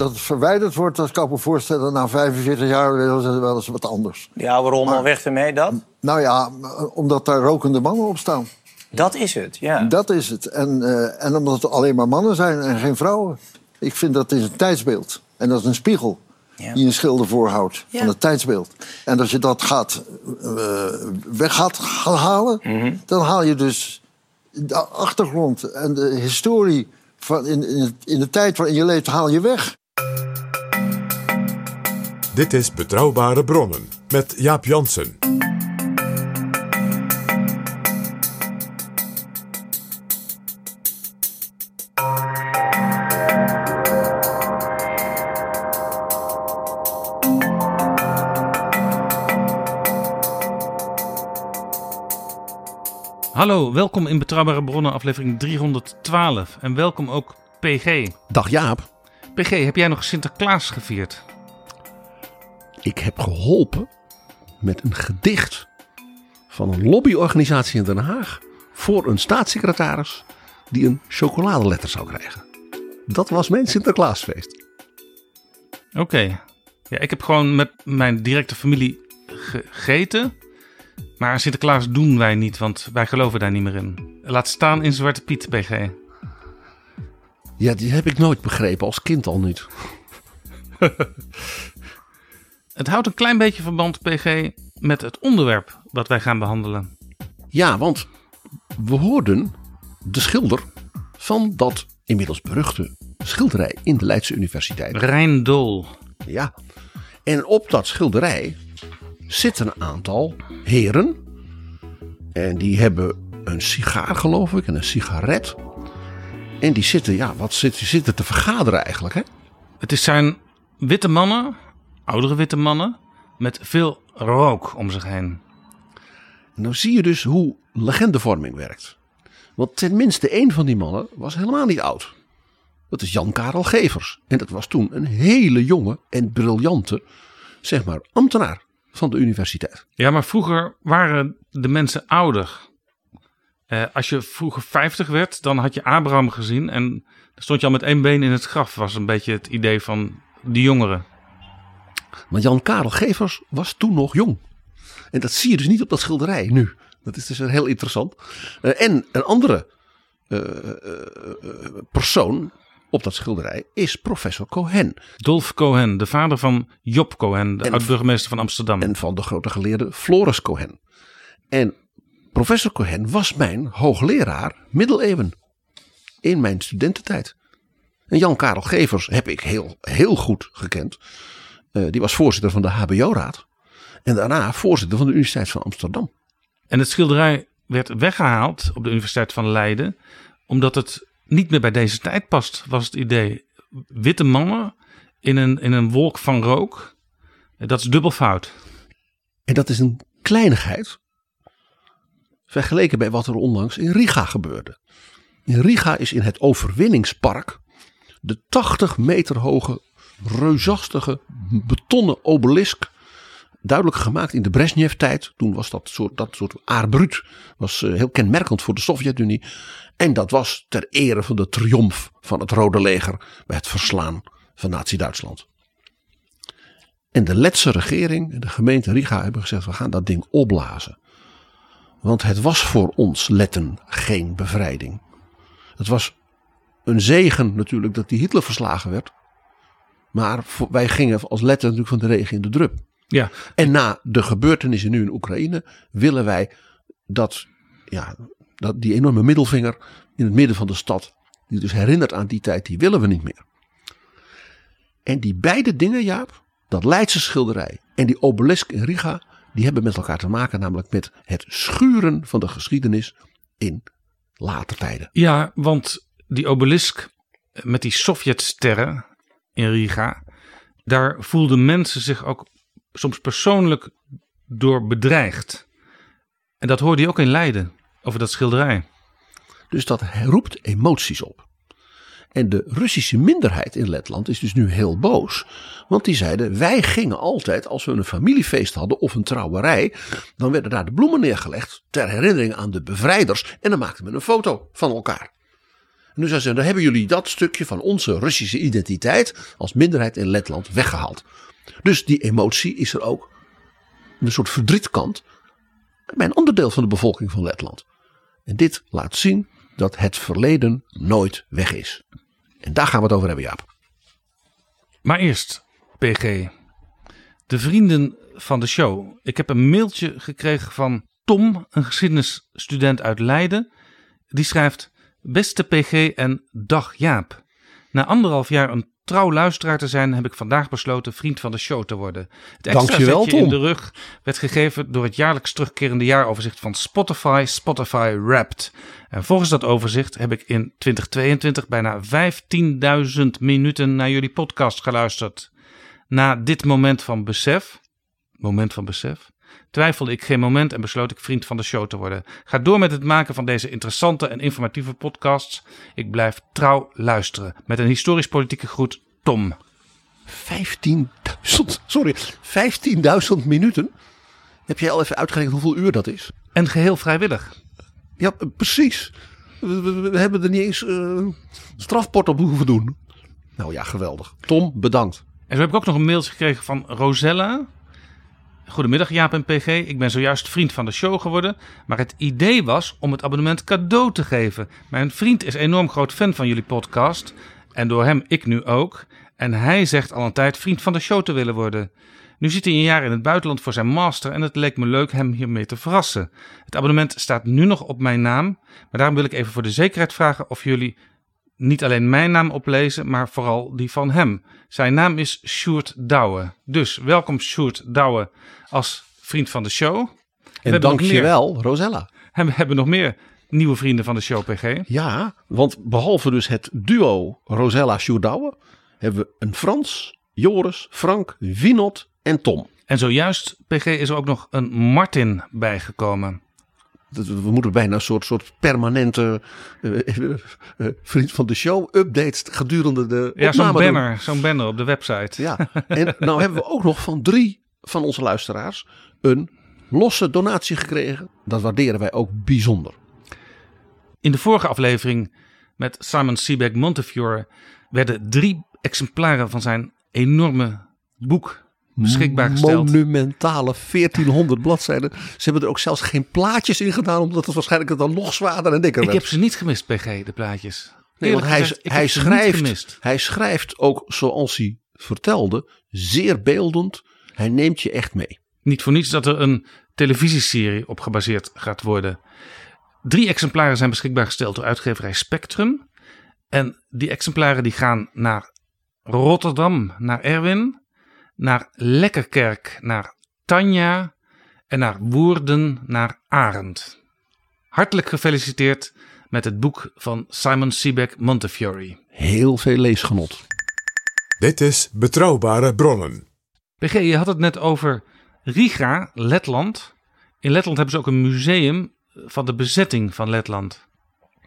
Dat het verwijderd wordt, dat kan ik me voorstellen. Na 45 jaar wel eens- wel eens wat anders. Oude rommel Maar- weg ermee, dat? Nou ja, omdat daar rokende mannen op staan. Dat is het, ja. Dat is het. En, eh, en omdat het alleen maar mannen zijn en geen vrouwen. Ik vind dat is een tijdsbeeld. En dat is een spiegel Ja. die een schilder voorhoudt Ja. van het tijdsbeeld. En als je dat gaat, eh, weg gaat gaan halen, Mhm. dan haal je dus de achtergrond en de historie van in, in, het- in de tijd waarin je leeft, haal je weg. Dit is Betrouwbare Bronnen met Jaap Jansen. Hallo, welkom in Betrouwbare Bronnen, aflevering 312. En welkom ook PG. Dag Jaap, PG, heb jij nog Sinterklaas gevierd? ik heb geholpen met een gedicht van een lobbyorganisatie in Den Haag voor een staatssecretaris die een chocoladeletter zou krijgen. Dat was mijn Sinterklaasfeest. Oké. Ja, ik heb gewoon met mijn directe familie gegeten. Maar Sinterklaas doen wij niet, want wij geloven daar niet meer in. Laat staan in Zwarte Piet, PG. Ja, die heb ik nooit begrepen, als kind al niet. Het houdt een klein beetje verband, PG, met het onderwerp wat wij gaan behandelen. Ja, want we hoorden de schilder van dat inmiddels beruchte schilderij in de Leidse Universiteit. Rijn Dol. Ja, en op dat schilderij zitten een aantal heren. En die hebben een sigaar, geloof ik, en een sigaret. En die zitten, ja, wat zit, die zitten te vergaderen eigenlijk, hè? Het is zijn witte mannen, oudere witte mannen, met veel rook om zich heen. En nou zie je dus hoe legendevorming werkt. Want tenminste één van die mannen was helemaal niet oud. Dat is Jan Karel Gevers. En dat was toen een hele jonge en briljante, zeg maar, ambtenaar van de universiteit. Ja, maar vroeger waren de mensen ouder. Eh, als je vroeger 50 werd, dan had je Abraham gezien en dan stond je al met één been in het graf. Was een beetje het idee van de jongeren. Maar Jan Karel Gevers was toen nog jong. En dat zie je dus niet op dat schilderij nu. Dat is dus heel interessant. Eh, en een andere eh, persoon op dat schilderij is professor Cohen. Dolf Cohen, de vader van Job Cohen, de oud-burgemeester van Amsterdam. En van de grote geleerde Floris Cohen. En professor Cohen was mijn hoogleraar middeleeuwen. In mijn studententijd. En Jan Karel Gevers heb ik heel, heel goed gekend. Eh, die was voorzitter van de HBO-raad. En daarna voorzitter van de Universiteit van Amsterdam. En het schilderij werd weggehaald op de Universiteit van Leiden, omdat het niet meer bij deze tijd past, was het idee. Witte mannen in een, in een wolk van rook, dat is dubbel fout. En dat is een kleinigheid. Vergeleken bij wat er onlangs in Riga gebeurde. In Riga is in het overwinningspark de 80 meter hoge, reusachtige betonnen obelisk. Duidelijk gemaakt in de Brezhnev-tijd. Toen was dat soort, dat soort aardbruut was eh, heel kenmerkend voor de Sovjet-Unie. En dat was ter ere van de triomf van het Rode Leger bij het verslaan van Nazi-Duitsland. En de Letse regering en de gemeente Riga hebben gezegd: we gaan dat ding opblazen. Want het was voor ons Letten geen bevrijding. Het was een zegen natuurlijk dat die Hitler verslagen werd. Maar wij gingen als letter natuurlijk van de regen in de drup. Ja. En na de gebeurtenissen nu in Oekraïne willen wij dat, ja, dat die enorme middelvinger in het midden van de stad, die dus herinnert aan die tijd, die willen we niet meer. En die beide dingen, Jaap, dat Leidse schilderij en die obelisk in Riga, die hebben met elkaar te maken, namelijk met het schuren van de geschiedenis in later tijden. Ja, want die obelisk met die Sovjetsterren in Riga, daar voelden mensen zich ook soms persoonlijk door bedreigd. En dat hoorde je ook in Leiden, over dat schilderij. Dus dat roept emoties op. En de Russische minderheid in Letland is dus nu heel boos. Want die zeiden: wij gingen altijd, als we een familiefeest hadden of een trouwerij, dan werden daar de bloemen neergelegd ter herinnering aan de bevrijders. En dan maakten we een foto van elkaar. Nu zeiden ze: dan hebben jullie dat stukje van onze Russische identiteit als minderheid in Letland weggehaald. Dus die emotie is er ook een soort verdrietkant bij een ander deel van de bevolking van Letland. En dit laat zien dat het verleden nooit weg is. En daar gaan we het over hebben, Jaap. Maar eerst, PG. De vrienden van de show. Ik heb een mailtje gekregen van Tom, een geschiedenisstudent uit Leiden. Die schrijft: Beste PG en dag Jaap. Na anderhalf jaar een trouw luisteraar te zijn, heb ik vandaag besloten vriend van de show te worden. Het extra Dankjewel, zetje in Tom. de rug werd gegeven door het jaarlijks terugkerende jaaroverzicht van Spotify, Spotify Wrapped. En volgens dat overzicht heb ik in 2022 bijna 15.000 minuten naar jullie podcast geluisterd. Na dit moment van besef, moment van besef, twijfelde ik geen moment en besloot ik vriend van de show te worden. Ga door met het maken van deze interessante en informatieve podcasts. Ik blijf trouw luisteren. Met een historisch-politieke groet, Tom. 15.000, sorry, 15.000 minuten. Heb jij al even uitgerekend hoeveel uur dat is? En geheel vrijwillig. Ja, precies. We, we- we hebben er niet eens eh, strafport op hoeven doen. Nou ja, geweldig. Tom, bedankt. En zo heb ik ook nog een mailtje gekregen van Rosella. Goedemiddag Jaap en PG. Ik ben zojuist vriend van de show geworden. Maar het idee was om het abonnement cadeau te geven. Mijn vriend is enorm groot fan van jullie podcast. En door hem ik nu ook. En hij zegt al een tijd vriend van de show te willen worden. Nu zit hij een jaar in het buitenland voor zijn master en het leek me leuk hem hiermee te verrassen. Het abonnement staat nu nog op mijn naam, maar daarom wil ik even voor de zekerheid vragen of jullie niet alleen mijn naam oplezen, maar vooral die van hem. Zijn naam is Sjoerd Douwe. Dus welkom Sjoerd Douwe als vriend van de show. En dankjewel, Rosella. En we hebben nog meer nieuwe vrienden van de show, PG. Ja, want behalve dus het duo Rosella Sjoerdouwe... hebben we een Frans, Joris, Frank, Winot en Tom. En zojuist, PG, is er ook nog een Martin bijgekomen. We moeten bijna een soort, soort permanente eh, eh, eh, vriend van de show updates gedurende de Ja, zo'n banner, zo'n banner op de website. Ja, en nou hebben we ook nog van drie van onze luisteraars een losse donatie gekregen. Dat waarderen wij ook bijzonder. In de vorige aflevering met Simon Sebeck Montefiore werden drie exemplaren van zijn enorme boek beschikbaar gesteld. Monumentale 1400 bladzijden. Ze hebben er ook zelfs geen plaatjes in gedaan, omdat het waarschijnlijk dan nog zwaarder en dikker Ik werd. heb ze niet gemist, PG, de plaatjes. Nee, want hij, gezegd, ik hij, schrijft, hij schrijft ook, zoals hij vertelde, zeer beeldend. Hij neemt je echt mee. Niet voor niets dat er een televisieserie op gebaseerd gaat worden. Drie exemplaren zijn beschikbaar gesteld door uitgeverij Spectrum. En die exemplaren die gaan naar Rotterdam, naar Erwin. Naar Lekkerkerk, naar Tanja. En naar Woerden, naar Arend. Hartelijk gefeliciteerd met het boek van Simon Sebeck Montefiore. Heel veel leesgenot. Dit is Betrouwbare Bronnen. PG, je had het net over Riga, Letland. In Letland hebben ze ook een museum van de bezetting van Letland.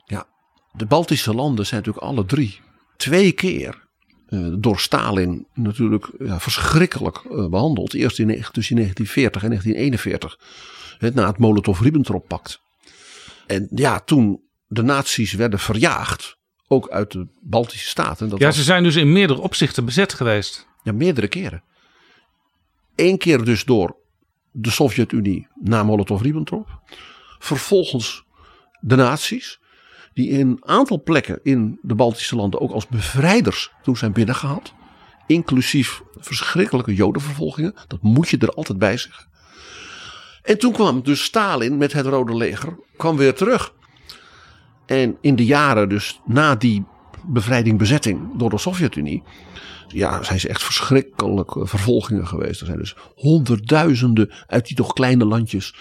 Ja, de Baltische landen zijn natuurlijk alle drie twee keer door Stalin natuurlijk ja, verschrikkelijk eh, behandeld. Eerst in, tussen 1940 en 1941, hè, na het Molotov-Ribbentrop-pact. En ja, toen de nazi's werden verjaagd, ook uit de Baltische staten. Dat ja, was- ze zijn dus in meerdere opzichten bezet geweest. Ja, meerdere keren. Eén keer dus door de Sovjet-Unie na Molotov-Ribbentrop. Vervolgens de nazi's. Die in een aantal plekken in de Baltische landen ook als bevrijders toen zijn binnengehaald. Inclusief verschrikkelijke jodenvervolgingen. Dat moet je er altijd bij zeggen. En toen kwam dus Stalin met het Rode Leger. kwam weer terug. En in de jaren dus na die bevrijding, bezetting door de Sovjet-Unie. Ja, zijn ze echt verschrikkelijke vervolgingen geweest. Er zijn dus honderdduizenden uit die toch kleine landjes.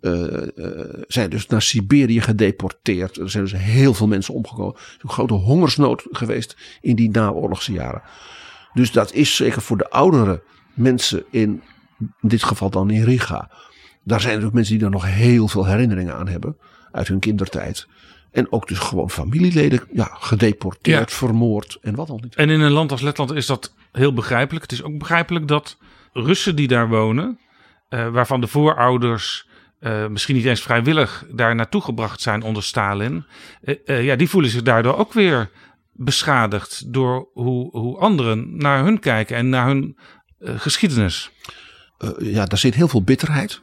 Eh, eh, zijn dus naar Siberië gedeporteerd. Er zijn dus heel veel mensen omgekomen. Er is een grote hongersnood geweest in die naoorlogse jaren. Dus dat is zeker voor de oudere mensen in, in dit geval dan in Riga. Daar zijn natuurlijk mensen die er nog heel veel herinneringen aan hebben. Uit hun kindertijd. En ook dus gewoon familieleden ja, gedeporteerd, Ja. vermoord en wat dan niet. En in een land als Letland is dat heel begrijpelijk. Het is ook begrijpelijk dat Russen die daar wonen, eh, waarvan de voorouders eh, misschien niet eens vrijwillig daar naartoe gebracht zijn onder Stalin, eh, eh, ja, die voelen zich daardoor ook weer beschadigd door hoe, hoe anderen naar hun kijken en naar hun geschiedenis. Ja, daar zit heel veel bitterheid.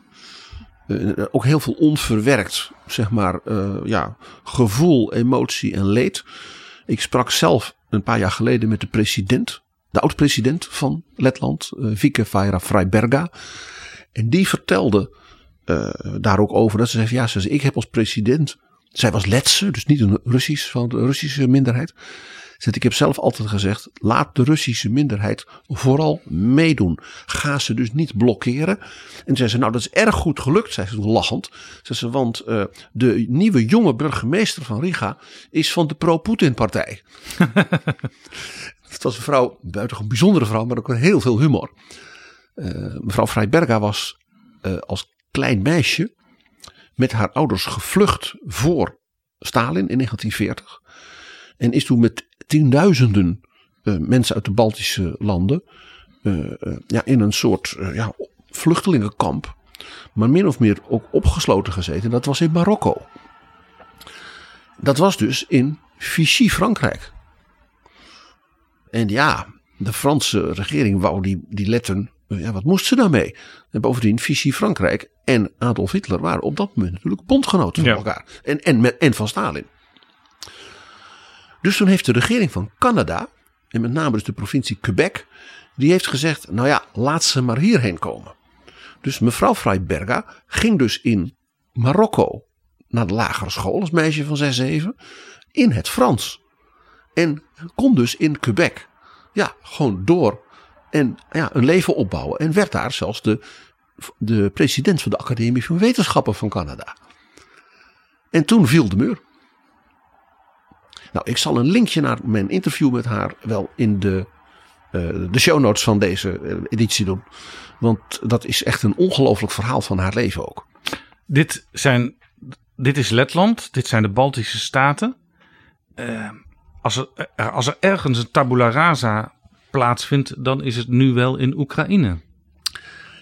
Ook heel veel onverwerkt, zeg maar, ja, gevoel, emotie en leed. Ik sprak zelf een paar jaar geleden met de president, de oud-president van Letland, Vike Vaira Freiberga. En die vertelde eh, daar ook over dat ze zei: Ja, ze zei, ik heb als president. Zij was Letse, dus niet een Russisch van de Russische minderheid. Ze zei, ik heb zelf altijd gezegd: laat de Russische minderheid vooral meedoen. Ga ze dus niet blokkeren. En zei ze: Nou, dat is erg goed gelukt, zei ze lachend. Zei ze, want eh, de nieuwe jonge burgemeester van Riga is van de pro-Poetin-partij. Het was een vrouw, buitengewoon bijzondere vrouw, maar ook heel veel humor. Eh, mevrouw Freiberga was eh, als klein meisje met haar ouders gevlucht voor Stalin in 1940. En is toen met tienduizenden eh, mensen uit de Baltische landen eh, eh, ja, in een soort ja, vluchtelingenkamp, maar min of meer ook opgesloten gezeten. Dat was in Marokko. Dat was dus in Vichy, Frankrijk. En ja, de Franse regering wou die, die letten. Ja, wat moest ze daarmee? En bovendien, Vichy Frankrijk en Adolf Hitler waren op dat moment natuurlijk bondgenoten van Ja. elkaar. En, en, met, en van Stalin. Dus toen heeft de regering van Canada, en met name dus de provincie Quebec, die heeft gezegd: Nou ja, laat ze maar hierheen komen. Dus mevrouw Freiberga ging dus in Marokko naar de lagere school als meisje van 6, 7 in het Frans. En kon dus in Quebec ja, gewoon door en ja, een leven opbouwen. En werd daar zelfs de, de president van de Academie van Wetenschappen van Canada. En toen viel de muur. Nou, ik zal een linkje naar mijn interview met haar wel in de, eh, de show notes van deze eh, editie doen. Want dat is echt een ongelooflijk verhaal van haar leven ook. Dit, zijn, dit is Letland, dit zijn de Baltische Staten. Eh, als, er, als er ergens een tabula rasa plaatsvindt, dan is het nu wel in Oekraïne.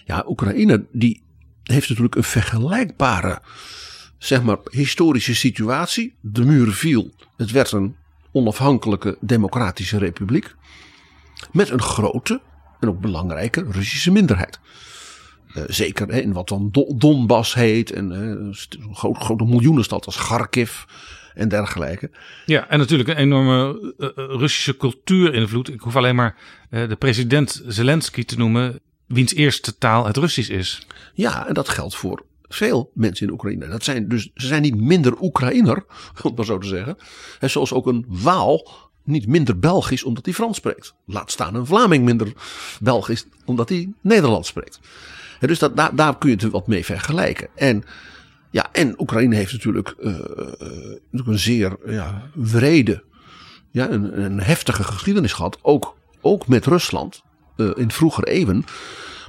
Ja, Oekraïne die heeft natuurlijk een vergelijkbare zeg maar, historische situatie. De muur viel. Het werd een onafhankelijke democratische republiek. Met een grote en ook belangrijke Russische minderheid. Eh, zeker hè, in wat dan Do- Donbass heet. En eh, een grote miljoenenstad als Kharkiv en dergelijke. Ja, en natuurlijk een enorme eh, Russische cultuurinvloed. Ik hoef alleen maar eh, de president Zelensky te noemen, wiens eerste taal het Russisch is. Ja, en dat geldt voor veel mensen in Oekraïne. Dat zijn dus, ze zijn niet minder Oekraïner, om het maar zo te zeggen. En zoals ook een Waal niet minder Belgisch omdat hij Frans spreekt. Laat staan een Vlaming minder Belgisch omdat hij Nederlands spreekt. En dus dat, daar, daar kun je het wat mee vergelijken. En, ja, en Oekraïne heeft natuurlijk, natuurlijk een zeer ja, wrede, ja, een, een heftige geschiedenis gehad. Ook, ook met Rusland eh, in vroeger eeuwen.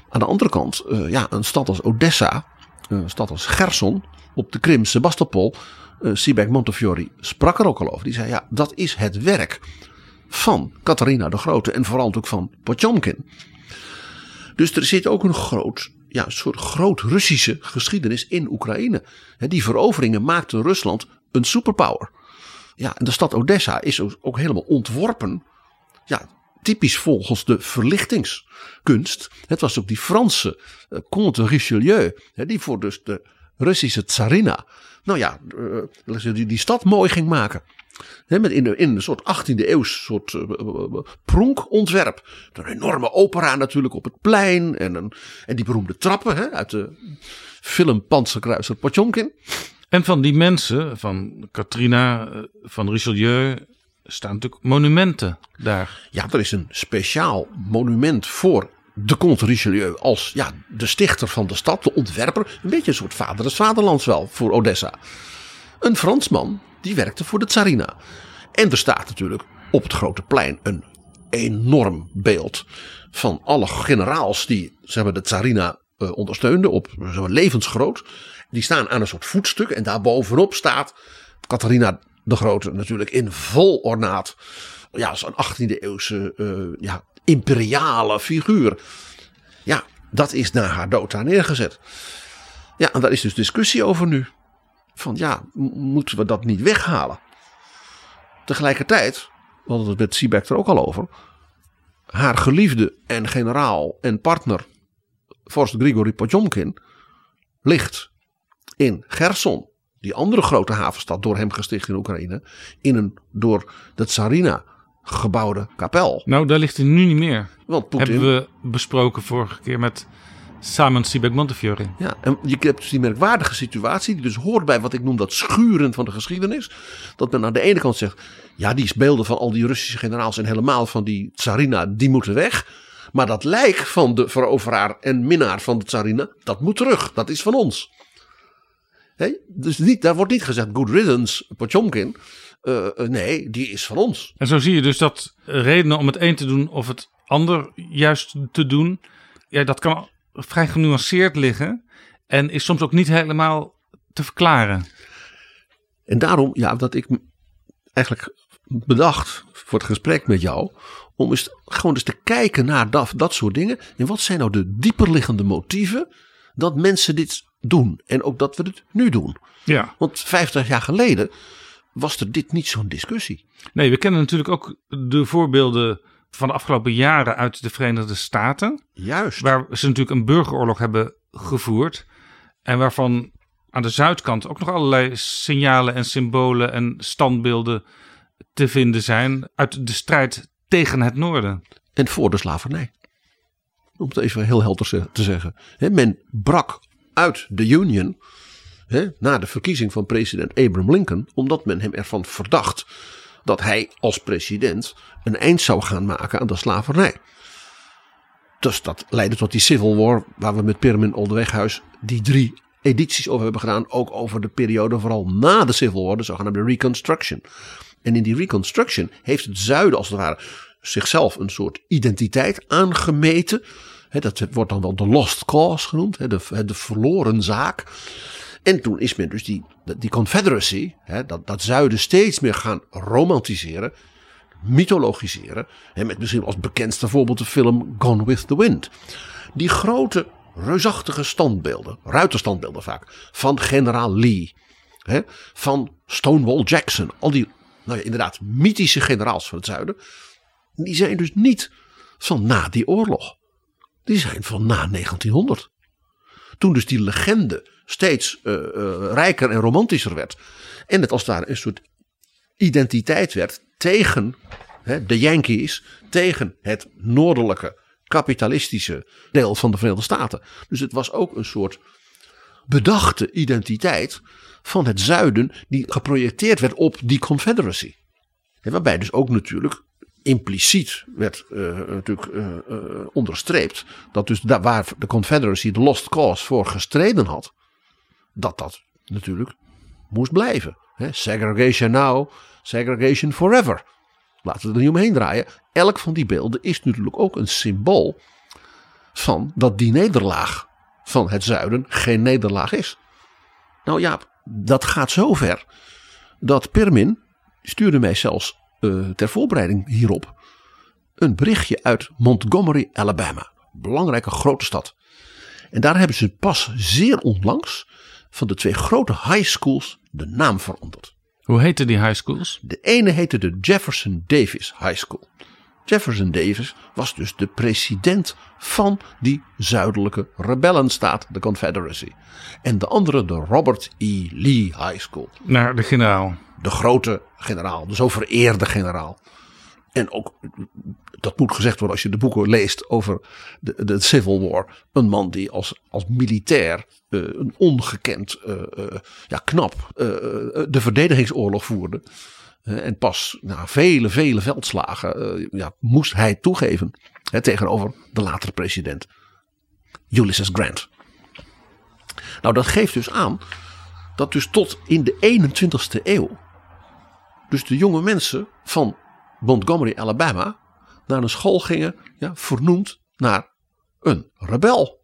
Aan de andere kant, ja, een stad als Odessa, een stad als Gerson op de Krim, Sebastopol, Sibek Montefiore sprak er ook al over. Die zei, ja, dat is het werk van Catharina de Grote en vooral ook van Potjomkin. Dus er zit ook een groot, ja, een soort groot Russische geschiedenis in Oekraïne. Die veroveringen maakten Rusland een superpower. Ja, en de stad Odessa is ook- helemaal ontworpen. Ja, typisch volgens de verlichtingskunst. Het was ook die Franse eh, Comte Richelieu. Hè, die voor dus de Russische tsarina. Nou ja, uh, die, die stad mooi ging maken. He, met in, in een soort 18e eeuws soort uh, pronkontwerp. Een enorme opera natuurlijk op het plein. En, een, en die beroemde trappen uit de film Panzerkruiser Potjonkin. En van die mensen, van Katrina, van Richelieu, staan natuurlijk monumenten daar. Ja, er is een speciaal monument voor de Comte Richelieu als ja, de stichter van de stad, de ontwerper. Een beetje een soort vader des vaderlands wel voor Odessa. Een Fransman die werkte voor de Tsarina. En er staat natuurlijk op het grote plein een enorm beeld van alle generaals die ze hebben de Tsarina uh, ondersteunden op zo'n levensgroot. Die staan aan een soort voetstuk en daarbovenop staat Catharina de Grote natuurlijk in vol ornaat. Ja, zo'n 18e eeuwse uh, ja, imperiale figuur. Ja, dat is na haar dood daar neergezet. Ja, en daar is dus discussie over nu. Van ja, moeten we dat niet weghalen? Tegelijkertijd, we hadden het met Siebeck er ook al over. Haar geliefde en generaal en partner, vorst Grigori Potjomkin, ligt in Gerson, die andere grote havenstad door hem gesticht in Oekraïne, in een door de Tsarina gebouwde kapel. Nou, daar ligt hij nu niet meer. Want. Hebben we besproken vorige keer met Simon Sibek Montefiore. Ja, en je hebt dus die merkwaardige situatie, die dus hoort bij wat ik noem dat schuren van de geschiedenis. Dat men aan de ene kant zegt, ja, die beelden van al die Russische generaals en helemaal van die tsarina, die moeten weg. Maar dat lijk van de veroveraar en minnaar van de tsarina, dat moet terug. Dat is van ons. Dus niet, daar wordt niet gezegd good riddance, Potjomkin. Uh, nee, die is van ons. En zo zie je dus dat redenen om het een te doen of het ander juist te doen. Ja, dat kan vrij genuanceerd liggen. En is soms ook niet helemaal te verklaren. En daarom, ja, dat ik eigenlijk bedacht voor het gesprek met jou. Om eens gewoon eens te kijken naar dat, dat soort dingen. En wat zijn nou de dieperliggende motieven dat mensen dit doen. En ook dat we het nu doen. Ja. Want 50 jaar geleden was er dit niet zo'n discussie. Nee, we kennen natuurlijk ook de voorbeelden van de afgelopen jaren uit de Verenigde Staten. Juist. Waar ze natuurlijk een burgeroorlog hebben gevoerd. En waarvan aan de zuidkant ook nog allerlei signalen en symbolen en standbeelden te vinden zijn uit de strijd tegen het noorden. En voor de slavernij. Om het even heel helder te zeggen. Men brak uit de Union na de verkiezing van president Abraham Lincoln, omdat men hem ervan verdacht dat hij als president een eind zou gaan maken aan de slavernij. Dus dat leidde tot die Civil War, waar we met Pirmin Oldeweghuis die drie edities over hebben gedaan. Ook over de periode vooral na de Civil War, de zogenaamde Reconstruction. En in die Reconstruction heeft het zuiden als het ware zichzelf een soort identiteit aangemeten. dat wordt dan wel de lost cause genoemd, de, de verloren zaak. En toen is men dus die, die Confederacy, hè, dat, dat zuiden, steeds meer gaan romantiseren, mythologiseren. Hè, met misschien als bekendste voorbeeld de film Gone with the Wind. Die grote, reusachtige standbeelden, ruiterstandbeelden vaak, van generaal Lee, hè, van Stonewall Jackson. Al die, nou ja, inderdaad, mythische generaals van het zuiden. Die zijn dus niet van na die oorlog. Die zijn van na 1900. Toen dus die legende steeds uh, uh, rijker en romantischer werd. En het als daar een soort identiteit werd tegen hè, de Yankees, tegen het noordelijke kapitalistische deel van de Verenigde Staten. Dus het was ook een soort bedachte identiteit van het zuiden die geprojecteerd werd op die Confederacy. En waarbij dus ook natuurlijk impliciet werd uh, natuurlijk onderstreept dat dus daar waar de Confederacy de Lost Cause voor gestreden had, dat dat natuurlijk moest blijven. Segregation now, segregation forever. Laten we er niet omheen draaien. Elk van die beelden is natuurlijk ook een symbool van dat die nederlaag van het zuiden geen nederlaag is. Nou ja, dat gaat zo ver dat Permin stuurde mij zelfs uh, ter voorbereiding hierop een berichtje uit Montgomery, Alabama. Belangrijke grote stad. En daar hebben ze pas zeer onlangs van de twee grote high schools de naam veranderd. Hoe heten die high schools? De ene heette de Jefferson Davis High School. Jefferson Davis was dus de president van die zuidelijke rebellenstaat, de Confederacy. En de andere de Robert E. Lee High School. Naar de generaal. De grote generaal, de zo vereerde generaal. En ook, dat moet gezegd worden als je de boeken leest over de, de Civil War. Een man die als, als militair uh, een ongekend, uh, uh, ja, knap de verdedigingsoorlog voerde. en pas na vele, vele veldslagen ja, moest hij toegeven hè, tegenover de latere president Ulysses Grant. Nou, dat geeft dus aan dat dus tot in de 21ste eeuw. Dus de jonge mensen van Montgomery, Alabama, naar een school gingen, ja, vernoemd naar een rebel.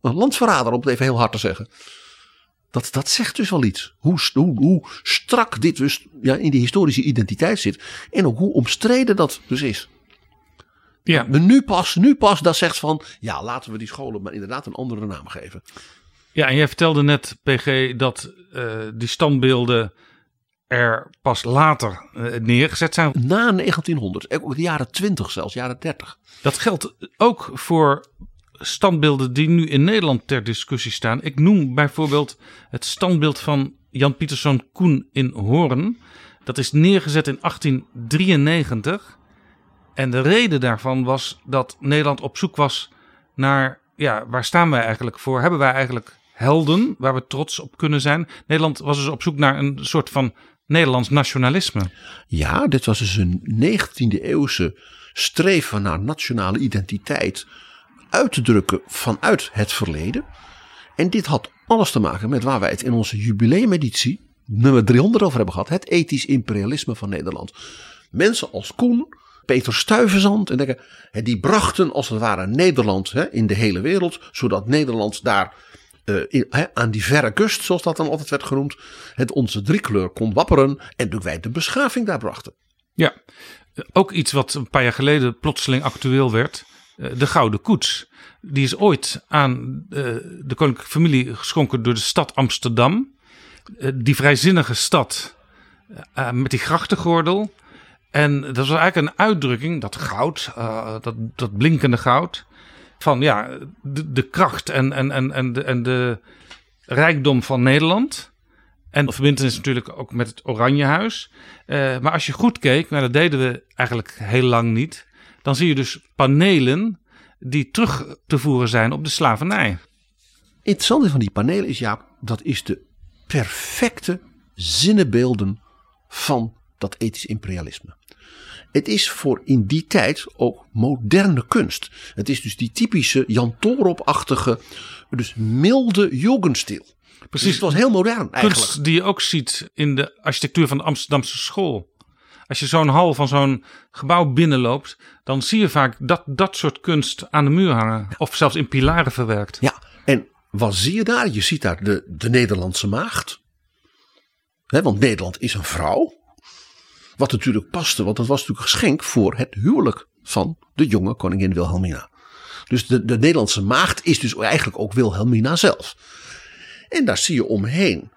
Een landverrader, om het even heel hard te zeggen. Dat, dat zegt dus wel iets. Hoe, hoe, hoe strak dit dus ja, in die historische identiteit zit. En ook hoe omstreden dat dus is. Ja. Maar nu pas, nu pas dat zegt van, ja, laten we die scholen maar inderdaad een andere naam geven. Ja, en jij vertelde net, PG, dat uh, die standbeelden er pas later uh, neergezet zijn. Na 1900, ook de jaren 20 zelfs, jaren 30. Dat geldt ook voor standbeelden die nu in Nederland ter discussie staan. Ik noem bijvoorbeeld het standbeeld van Jan Pieterszoon Koen in Hoorn. Dat is neergezet in 1893. En de reden daarvan was dat Nederland op zoek was naar, ja, waar staan wij eigenlijk voor? Hebben wij eigenlijk helden waar we trots op kunnen zijn? Nederland was dus op zoek naar een soort van Nederlands nationalisme. Ja, dit was dus een 19e eeuwse streven naar nationale identiteit uit te drukken vanuit het verleden. En dit had alles te maken met waar wij het in onze jubileumeditie nummer 300 over hebben gehad. Het ethisch imperialisme van Nederland. Mensen als Koen, Peter Stuyvesant en die brachten als het ware Nederland in de hele wereld. Zodat Nederland daar uh, aan die verre kust, zoals dat dan altijd werd genoemd, het onze driekleur kon wapperen en dat wij de beschaving daar brachten. Ja, ook iets wat een paar jaar geleden plotseling actueel werd. De Gouden Koets. Die is ooit aan de koninklijke familie geschonken door de stad Amsterdam. Die vrijzinnige stad met die grachtengordel. En dat was eigenlijk een uitdrukking, dat goud, dat, dat blinkende goud van ja, de, kracht en, en, en, en, de, en de rijkdom van Nederland. En de verbindenis natuurlijk ook met het Oranjehuis. Uh, maar als je goed keek, nou dat deden we eigenlijk heel lang niet. Dan zie je dus panelen die terug te voeren zijn op de slavernij. Interessant van die panelen is ja, dat is de perfecte zinnenbeelden van dat ethisch imperialisme. Het is voor in die tijd ook moderne kunst. Het is dus die typische Jan Toorop-achtige, dus milde jugendstil. Precies. Dus het was heel modern eigenlijk. Kunst die je ook ziet in de architectuur van de Amsterdamse school. Als je zo'n hal van zo'n gebouw binnenloopt, dan zie je vaak dat, dat soort kunst aan de muur hangen. Of zelfs in pilaren verwerkt. Ja, en wat zie je daar? Je ziet daar de, de Nederlandse maagd. He, want Nederland is een vrouw. Wat natuurlijk paste, want dat was natuurlijk geschenk voor het huwelijk van de jonge koningin Wilhelmina. Dus de, de Nederlandse maagd is dus eigenlijk ook Wilhelmina zelf. En daar zie je omheen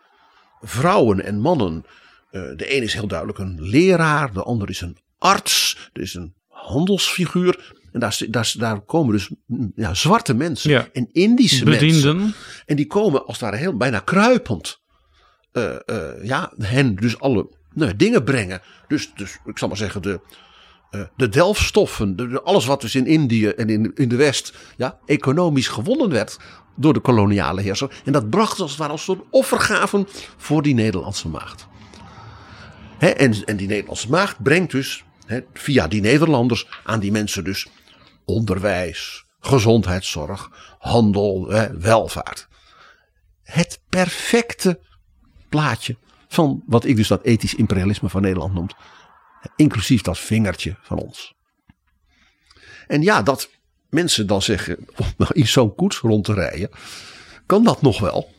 vrouwen en mannen. Uh, de een is heel duidelijk een leraar, de ander is een arts, er is een handelsfiguur. En daar, daar, daar komen dus mm, ja, zwarte mensen ja. en Indische Bedienden. mensen. En die komen als ware heel bijna kruipend. Uh, uh, ja, hen dus alle dingen brengen. Dus, dus ik zal maar zeggen, de, uh, de delfstoffen, de, de, alles wat dus in Indië en in, in de West ja, economisch gewonnen werd door de koloniale heerser. En dat bracht als het ware als een soort offergaven voor die Nederlandse maagd. Hè, en, en die Nederlandse maagd brengt dus via die Nederlanders aan die mensen dus onderwijs, gezondheidszorg, handel, welvaart. Het perfecte plaatje van wat ik dus dat ethisch imperialisme van Nederland noemt. Inclusief dat vingertje van ons. En ja, dat mensen dan zeggen om in zo'n koets rond te rijden, kan dat nog wel.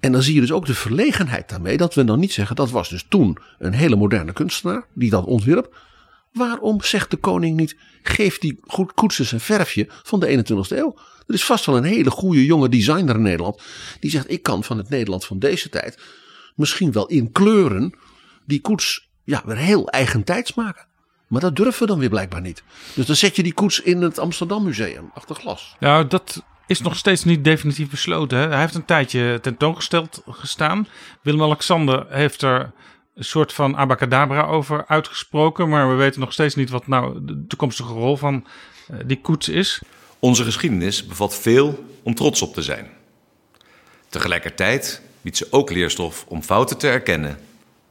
En dan zie je dus ook de verlegenheid daarmee dat we dan niet zeggen dat was dus toen een hele moderne kunstenaar die dat ontwierp. Waarom zegt de koning niet, geef die goed koetsjes een verfje van de 21ste eeuw? Er is vast wel een hele goede jonge designer in Nederland die zegt ik kan van het Nederland van deze tijd misschien wel in kleuren die koets ja, weer heel eigentijds maken. Maar dat durven we dan weer blijkbaar niet. Dus dan zet je die koets in het Amsterdam Museum achter glas. Nou, dat is nog steeds niet definitief besloten. Hè? Hij heeft een tijdje tentoongesteld gestaan. Willem-Alexander heeft er een soort van abacadabra over uitgesproken. Maar we weten nog steeds niet wat nou de toekomstige rol van eh, die koets is. Onze geschiedenis bevat veel om trots op te zijn. Tegelijkertijd biedt ze ook leerstof om fouten te erkennen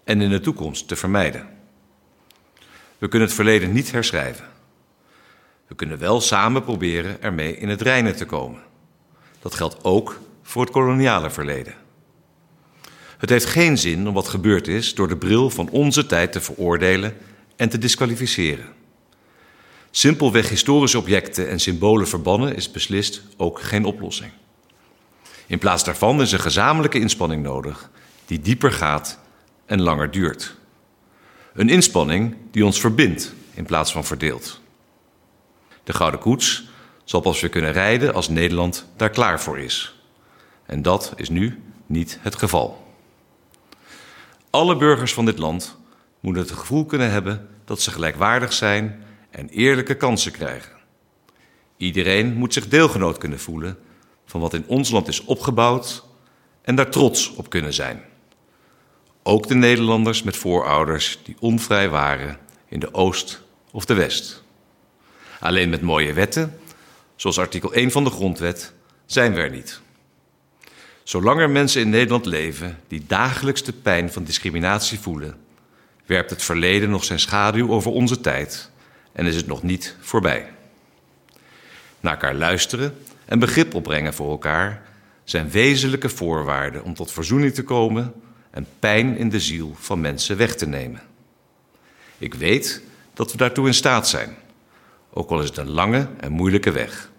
en in de toekomst te vermijden. We kunnen het verleden niet herschrijven. We kunnen wel samen proberen ermee in het reinen te komen. Dat geldt ook voor het koloniale verleden. Het heeft geen zin om wat gebeurd is door de bril van onze tijd te veroordelen en te disqualificeren. Simpelweg historische objecten en symbolen verbannen is beslist ook geen oplossing. In plaats daarvan is een gezamenlijke inspanning nodig die dieper gaat en langer duurt. Een inspanning die ons verbindt in plaats van verdeelt. De Gouden Koets zal pas weer kunnen rijden als Nederland daar klaar voor is. En dat is nu niet het geval. Alle burgers van dit land moeten het gevoel kunnen hebben dat ze gelijkwaardig zijn en eerlijke kansen krijgen. Iedereen moet zich deelgenoot kunnen voelen van wat in ons land is opgebouwd en daar trots op kunnen zijn. Ook de Nederlanders met voorouders die onvrij waren in de Oost of de West. Alleen met mooie wetten, zoals artikel 1 van de Grondwet, zijn we er niet. Zolang er mensen in Nederland leven die dagelijks de pijn van discriminatie voelen, werpt het verleden nog zijn schaduw over onze tijd en is het nog niet voorbij. Naar elkaar luisteren en begrip opbrengen voor elkaar zijn wezenlijke voorwaarden om tot verzoening te komen en pijn in de ziel van mensen weg te nemen. Ik weet dat we daartoe in staat zijn, ook al is het een lange en moeilijke weg.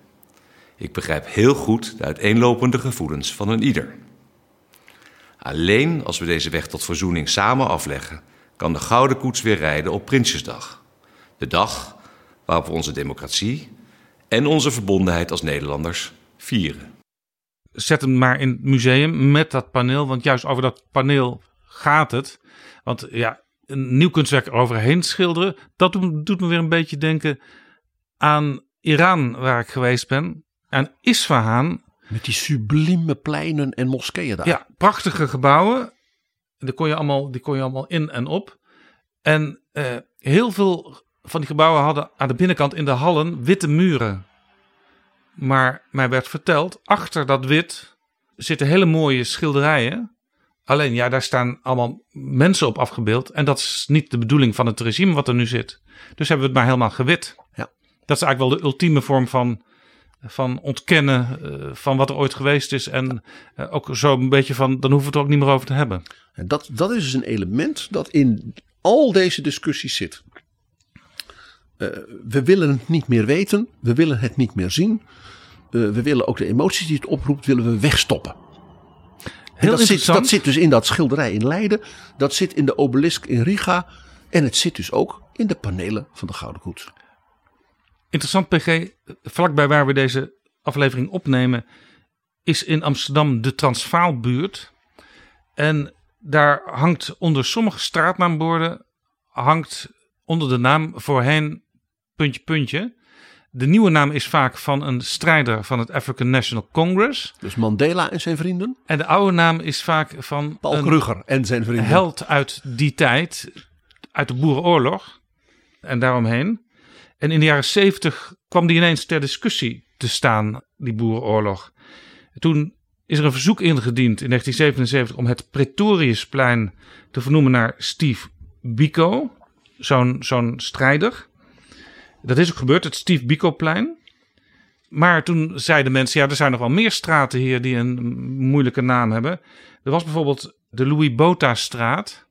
Ik begrijp heel goed de uiteenlopende gevoelens van een ieder. Alleen als we deze weg tot verzoening samen afleggen, kan de Gouden Koets weer rijden op Prinsjesdag. De dag waarop we onze democratie en onze verbondenheid als Nederlanders vieren. Zet hem maar in het museum met dat paneel, want juist over dat paneel gaat het. Want ja, een nieuw kunstwerk eroverheen schilderen, dat doet me weer een beetje denken aan Iran, waar ik geweest ben. Aan Isfahan. Met die sublieme pleinen en moskeeën daar. Ja, prachtige gebouwen. Die kon je allemaal, die kon je allemaal in en op. En uh, heel veel van die gebouwen hadden aan de binnenkant in de hallen witte muren. Maar mij werd verteld, achter dat wit zitten hele mooie schilderijen. Alleen ja, daar staan allemaal mensen op afgebeeld. En dat is niet de bedoeling van het regime wat er nu zit. Dus hebben we het maar helemaal gewit. Ja. Dat is eigenlijk wel de ultieme vorm van, van ontkennen uh, van wat er ooit geweest is. En uh, ook zo een beetje van, dan hoeven we het er ook niet meer over te hebben. En dat, dat is dus een element dat in al deze discussies zit. Uh, we willen het niet meer weten. We willen het niet meer zien. we willen ook de emoties die het oproept, willen we wegstoppen. Heel dat, zit, dat zit dus in dat schilderij in Leiden. Dat zit in de obelisk in Riga. En het zit dus ook in de panelen van de Gouden Koets. Interessant, PG. Vlakbij waar we deze aflevering opnemen, is in Amsterdam de Transvaalbuurt. En daar hangt onder sommige straatnaamborden, hangt onder de naam voorheen puntje puntje. De nieuwe naam is vaak van een strijder van het African National Congress. Dus Mandela en zijn vrienden. En de oude naam is vaak van Paul een Kruger en zijn vrienden. held uit die tijd, uit de Boerenoorlog en daaromheen. En in de jaren zeventig kwam die ineens ter discussie te staan, die Boerenoorlog. Toen is er een verzoek ingediend in 1977 om het Pretoriusplein te vernoemen naar Steve Biko, zo'n zo'n strijder. Dat is ook gebeurd, het Steve Biko-plein. Maar toen zeiden mensen, ja, er zijn nog wel meer straten hier die een moeilijke naam hebben. Er was bijvoorbeeld de Louis Bota-straat.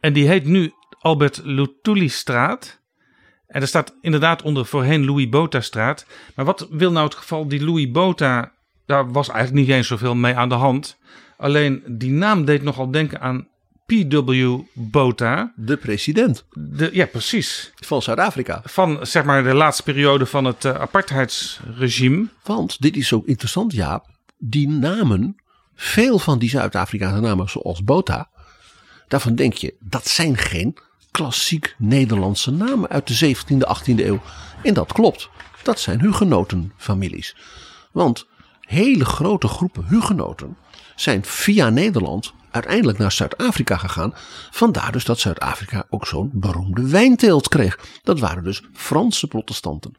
En die heet nu Albert Lutuli-straat. En er staat inderdaad onder voorheen Louis Bota-straat. Maar wat wil nou het geval, die Louis Bota, daar was eigenlijk niet eens zoveel mee aan de hand. Alleen die naam deed nogal denken aan P.W. Bota. De president. De, ja, precies. Van Zuid-Afrika. Van zeg maar de laatste periode van het uh, apartheidsregime. Want dit is zo interessant, Jaap. Die namen, veel van die Zuid-Afrikaanse namen zoals Bota. Daarvan denk je, dat zijn geen klassiek Nederlandse namen uit de 17e, 18e eeuw. En dat klopt. Dat zijn hugenotenfamilies. Want hele grote groepen hugenoten zijn via Nederland uiteindelijk naar Zuid-Afrika gegaan. Vandaar dus dat Zuid-Afrika ook zo'n beroemde wijnteelt kreeg. Dat waren dus Franse protestanten.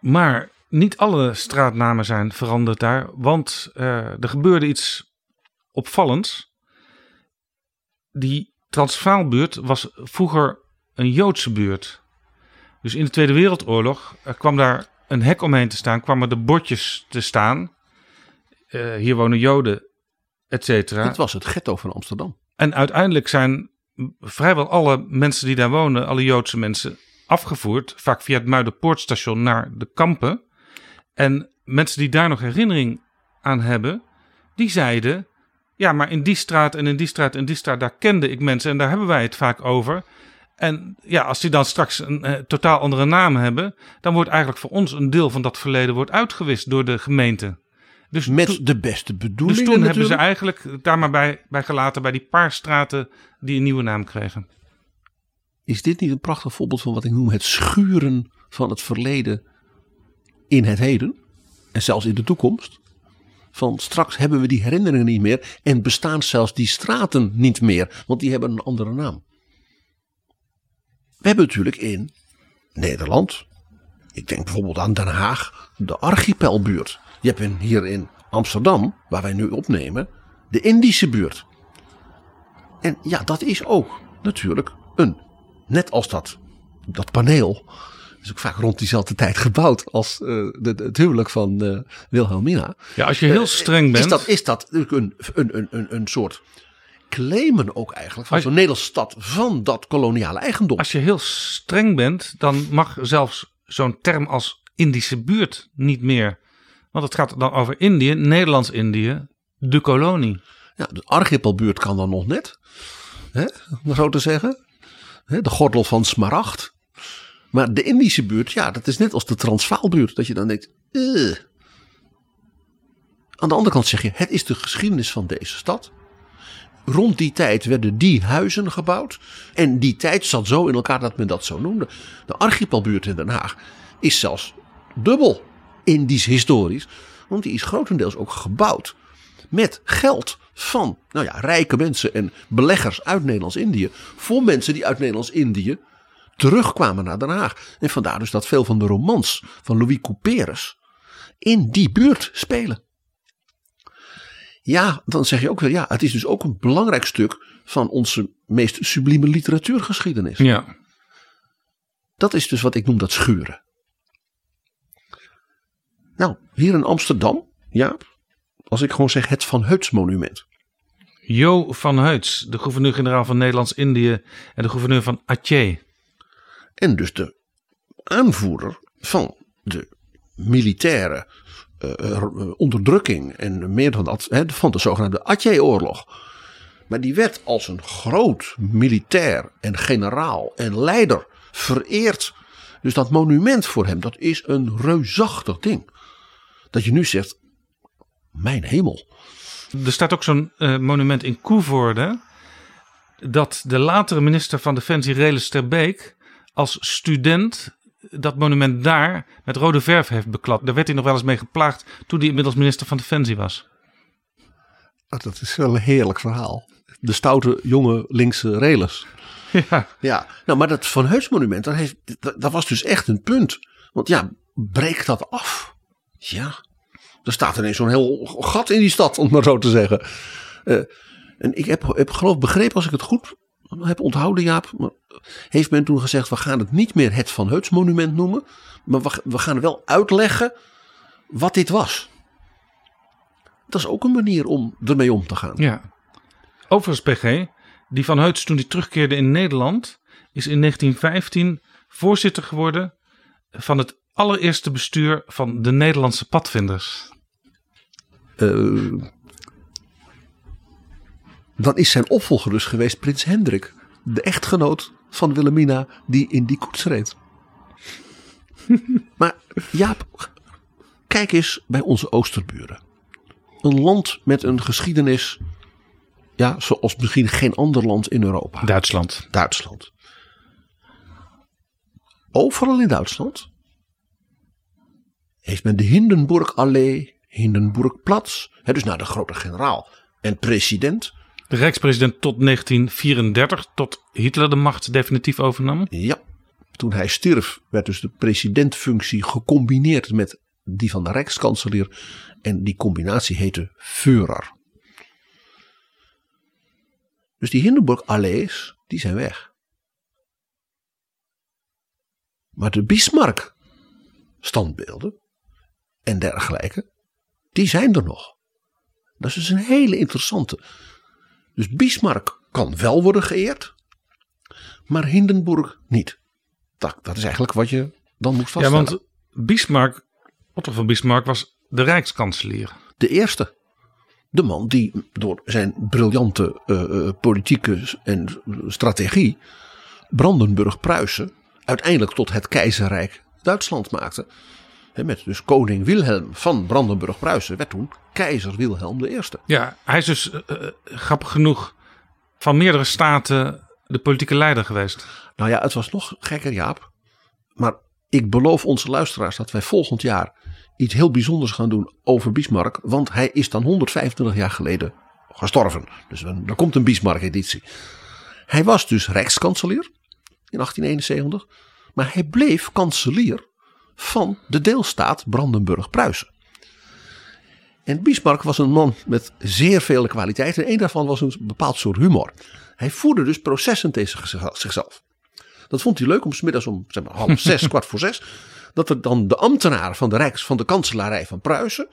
Maar niet alle straatnamen zijn veranderd daar, want uh, er gebeurde iets opvallends. Die Transvaalbuurt was vroeger een Joodse buurt. Dus in de Tweede Wereldoorlog uh, kwam daar een hek omheen te staan, kwamen de bordjes te staan. Uh, hier wonen Joden, et cetera. Het was het ghetto van Amsterdam. En uiteindelijk zijn vrijwel alle mensen die daar wonen, alle Joodse mensen, afgevoerd. Vaak via het Muiderpoortstation naar de kampen. En mensen die daar nog herinnering aan hebben, die zeiden: Ja, maar in die straat en in die straat en die straat, daar kende ik mensen en daar hebben wij het vaak over. En ja, als die dan straks een eh, totaal andere naam hebben, dan wordt eigenlijk voor ons een deel van dat verleden wordt uitgewist door de gemeente. Dus Met de beste bedoelingen. Dus toen natuurlijk. hebben ze eigenlijk daar maar bij, bij gelaten bij die paar straten die een nieuwe naam kregen. Is dit niet een prachtig voorbeeld van wat ik noem het schuren van het verleden in het heden en zelfs in de toekomst? Van straks hebben we die herinneringen niet meer en bestaan zelfs die straten niet meer, want die hebben een andere naam. We hebben natuurlijk in Nederland, ik denk bijvoorbeeld aan Den Haag, de archipelbuurt. Je hebt in, hier in Amsterdam, waar wij nu opnemen, de Indische buurt. En ja, dat is ook natuurlijk een, net als dat, dat paneel, is ook vaak rond diezelfde tijd gebouwd als uh, de, de, het huwelijk van uh, Wilhelmina. Ja, als je heel streng bent. Is dat, is dat een, een, een, een, een soort claimen ook eigenlijk van zo'n Nederlandse stad van dat koloniale eigendom. Als je heel streng bent, dan mag zelfs zo'n term als Indische buurt niet meer. Want het gaat dan over Indië, Nederlands-Indië, de kolonie. Ja, de archipelbuurt kan dan nog net, hè, om zo te zeggen. De gordel van Smaragd. Maar de Indische buurt, ja, dat is net als de Transvaalbuurt. Dat je dan denkt, uh. Aan de andere kant zeg je, het is de geschiedenis van deze stad. Rond die tijd werden die huizen gebouwd. En die tijd zat zo in elkaar dat men dat zo noemde. De archipelbuurt in Den Haag is zelfs dubbel Indisch historisch. Want die is grotendeels ook gebouwd met geld van nou ja, rijke mensen en beleggers uit Nederlands-Indië. Voor mensen die uit Nederlands-Indië terugkwamen naar Den Haag. En vandaar dus dat veel van de romans van Louis Couperus in die buurt spelen. Ja, dan zeg je ook weer, ja, het is dus ook een belangrijk stuk van onze meest sublieme literatuurgeschiedenis. Ja. Dat is dus wat ik noem dat schuren. Nou, hier in Amsterdam, ja, als ik gewoon zeg het Van Heuts monument. Jo van Heuts, de gouverneur-generaal van Nederlands-Indië en de gouverneur van Aceh. En dus de aanvoerder van de militaire uh, onderdrukking en meer dan dat, van de zogenaamde Aceh-oorlog. Maar die werd als een groot militair en generaal en leider vereerd. Dus dat monument voor hem, dat is een reusachtig ding. Dat je nu zegt, mijn hemel. Er staat ook zo'n uh, monument in Koevoorde. Dat de latere minister van Defensie Reles ter Beek als student dat monument daar met rode verf heeft beklad. Daar werd hij nog wel eens mee geplaagd toen hij inmiddels minister van Defensie was. Oh, dat is wel een heerlijk verhaal. De stoute jonge linkse Reles. Ja. ja. Nou, maar dat Van Heus monument, dat, heeft, dat, dat was dus echt een punt. Want ja, breek dat af. Ja. Er staat ineens zo'n heel gat in die stad, om maar zo te zeggen. Uh, en ik heb, heb geloof begrepen, als ik het goed heb onthouden, Jaap. Heeft men toen gezegd: we gaan het niet meer het Van Heuts monument noemen. Maar we, we gaan wel uitleggen wat dit was. Dat is ook een manier om ermee om te gaan. Ja. Overigens, PG, die Van Heuts toen hij terugkeerde in Nederland, is in 1915 voorzitter geworden van het allereerste bestuur van de Nederlandse padvinders. Uh, dan is zijn opvolger dus geweest Prins Hendrik, de echtgenoot van Wilhelmina die in die koets reed. maar Jaap, kijk eens bij onze oosterburen. Een land met een geschiedenis Ja, zoals misschien geen ander land in Europa. Duitsland. Duitsland. Overal in Duitsland heeft men de Hindenburg-allee, Hindenburgplatz, hè, dus naar de grote generaal en president. De rijkspresident tot 1934, tot Hitler de macht definitief overnam. Ja, toen hij stierf werd dus de presidentfunctie gecombineerd met die van de rijkskanselier. En die combinatie heette Führer. Dus die Hindenburg-allees, die zijn weg. Maar de Bismarck standbeelden en dergelijke, die zijn er nog. Dat is dus een hele interessante. Dus Bismarck kan wel worden geëerd, maar Hindenburg niet. Dat, dat is eigenlijk wat je dan moet Ja, vaststellen. want Bismarck, Otto van Bismarck was de rijkskanselier. De eerste. De man die door zijn briljante eh, eh, politieke en strategie Brandenburg-Pruisen uiteindelijk tot het keizerrijk Duitsland maakte. Met dus koning Wilhelm van Brandenburg-Pruisen werd toen keizer Wilhelm I. Ja, hij is dus eh, eh, grappig genoeg van meerdere staten de politieke leider geweest. Nou ja, het was nog gekker Jaap. Maar ik beloof onze luisteraars dat wij volgend jaar iets heel bijzonders gaan doen over Bismarck. Want hij is dan 125 jaar geleden gestorven. Dus er komt een Bismarck-editie. Hij was dus rijkskanselier in 1871. Maar hij bleef kanselier van de deelstaat Brandenburg-Pruisen. En Bismarck was een man met zeer vele kwaliteiten. En een daarvan was een bepaald soort humor. Hij voerde dus processen tegen zich- zichzelf. Dat vond hij leuk om 's middags om zeg maar, half zes, kwart voor zes. Dat er dan de ambtenaren van de Rijks, van de kanselarij van Pruisen.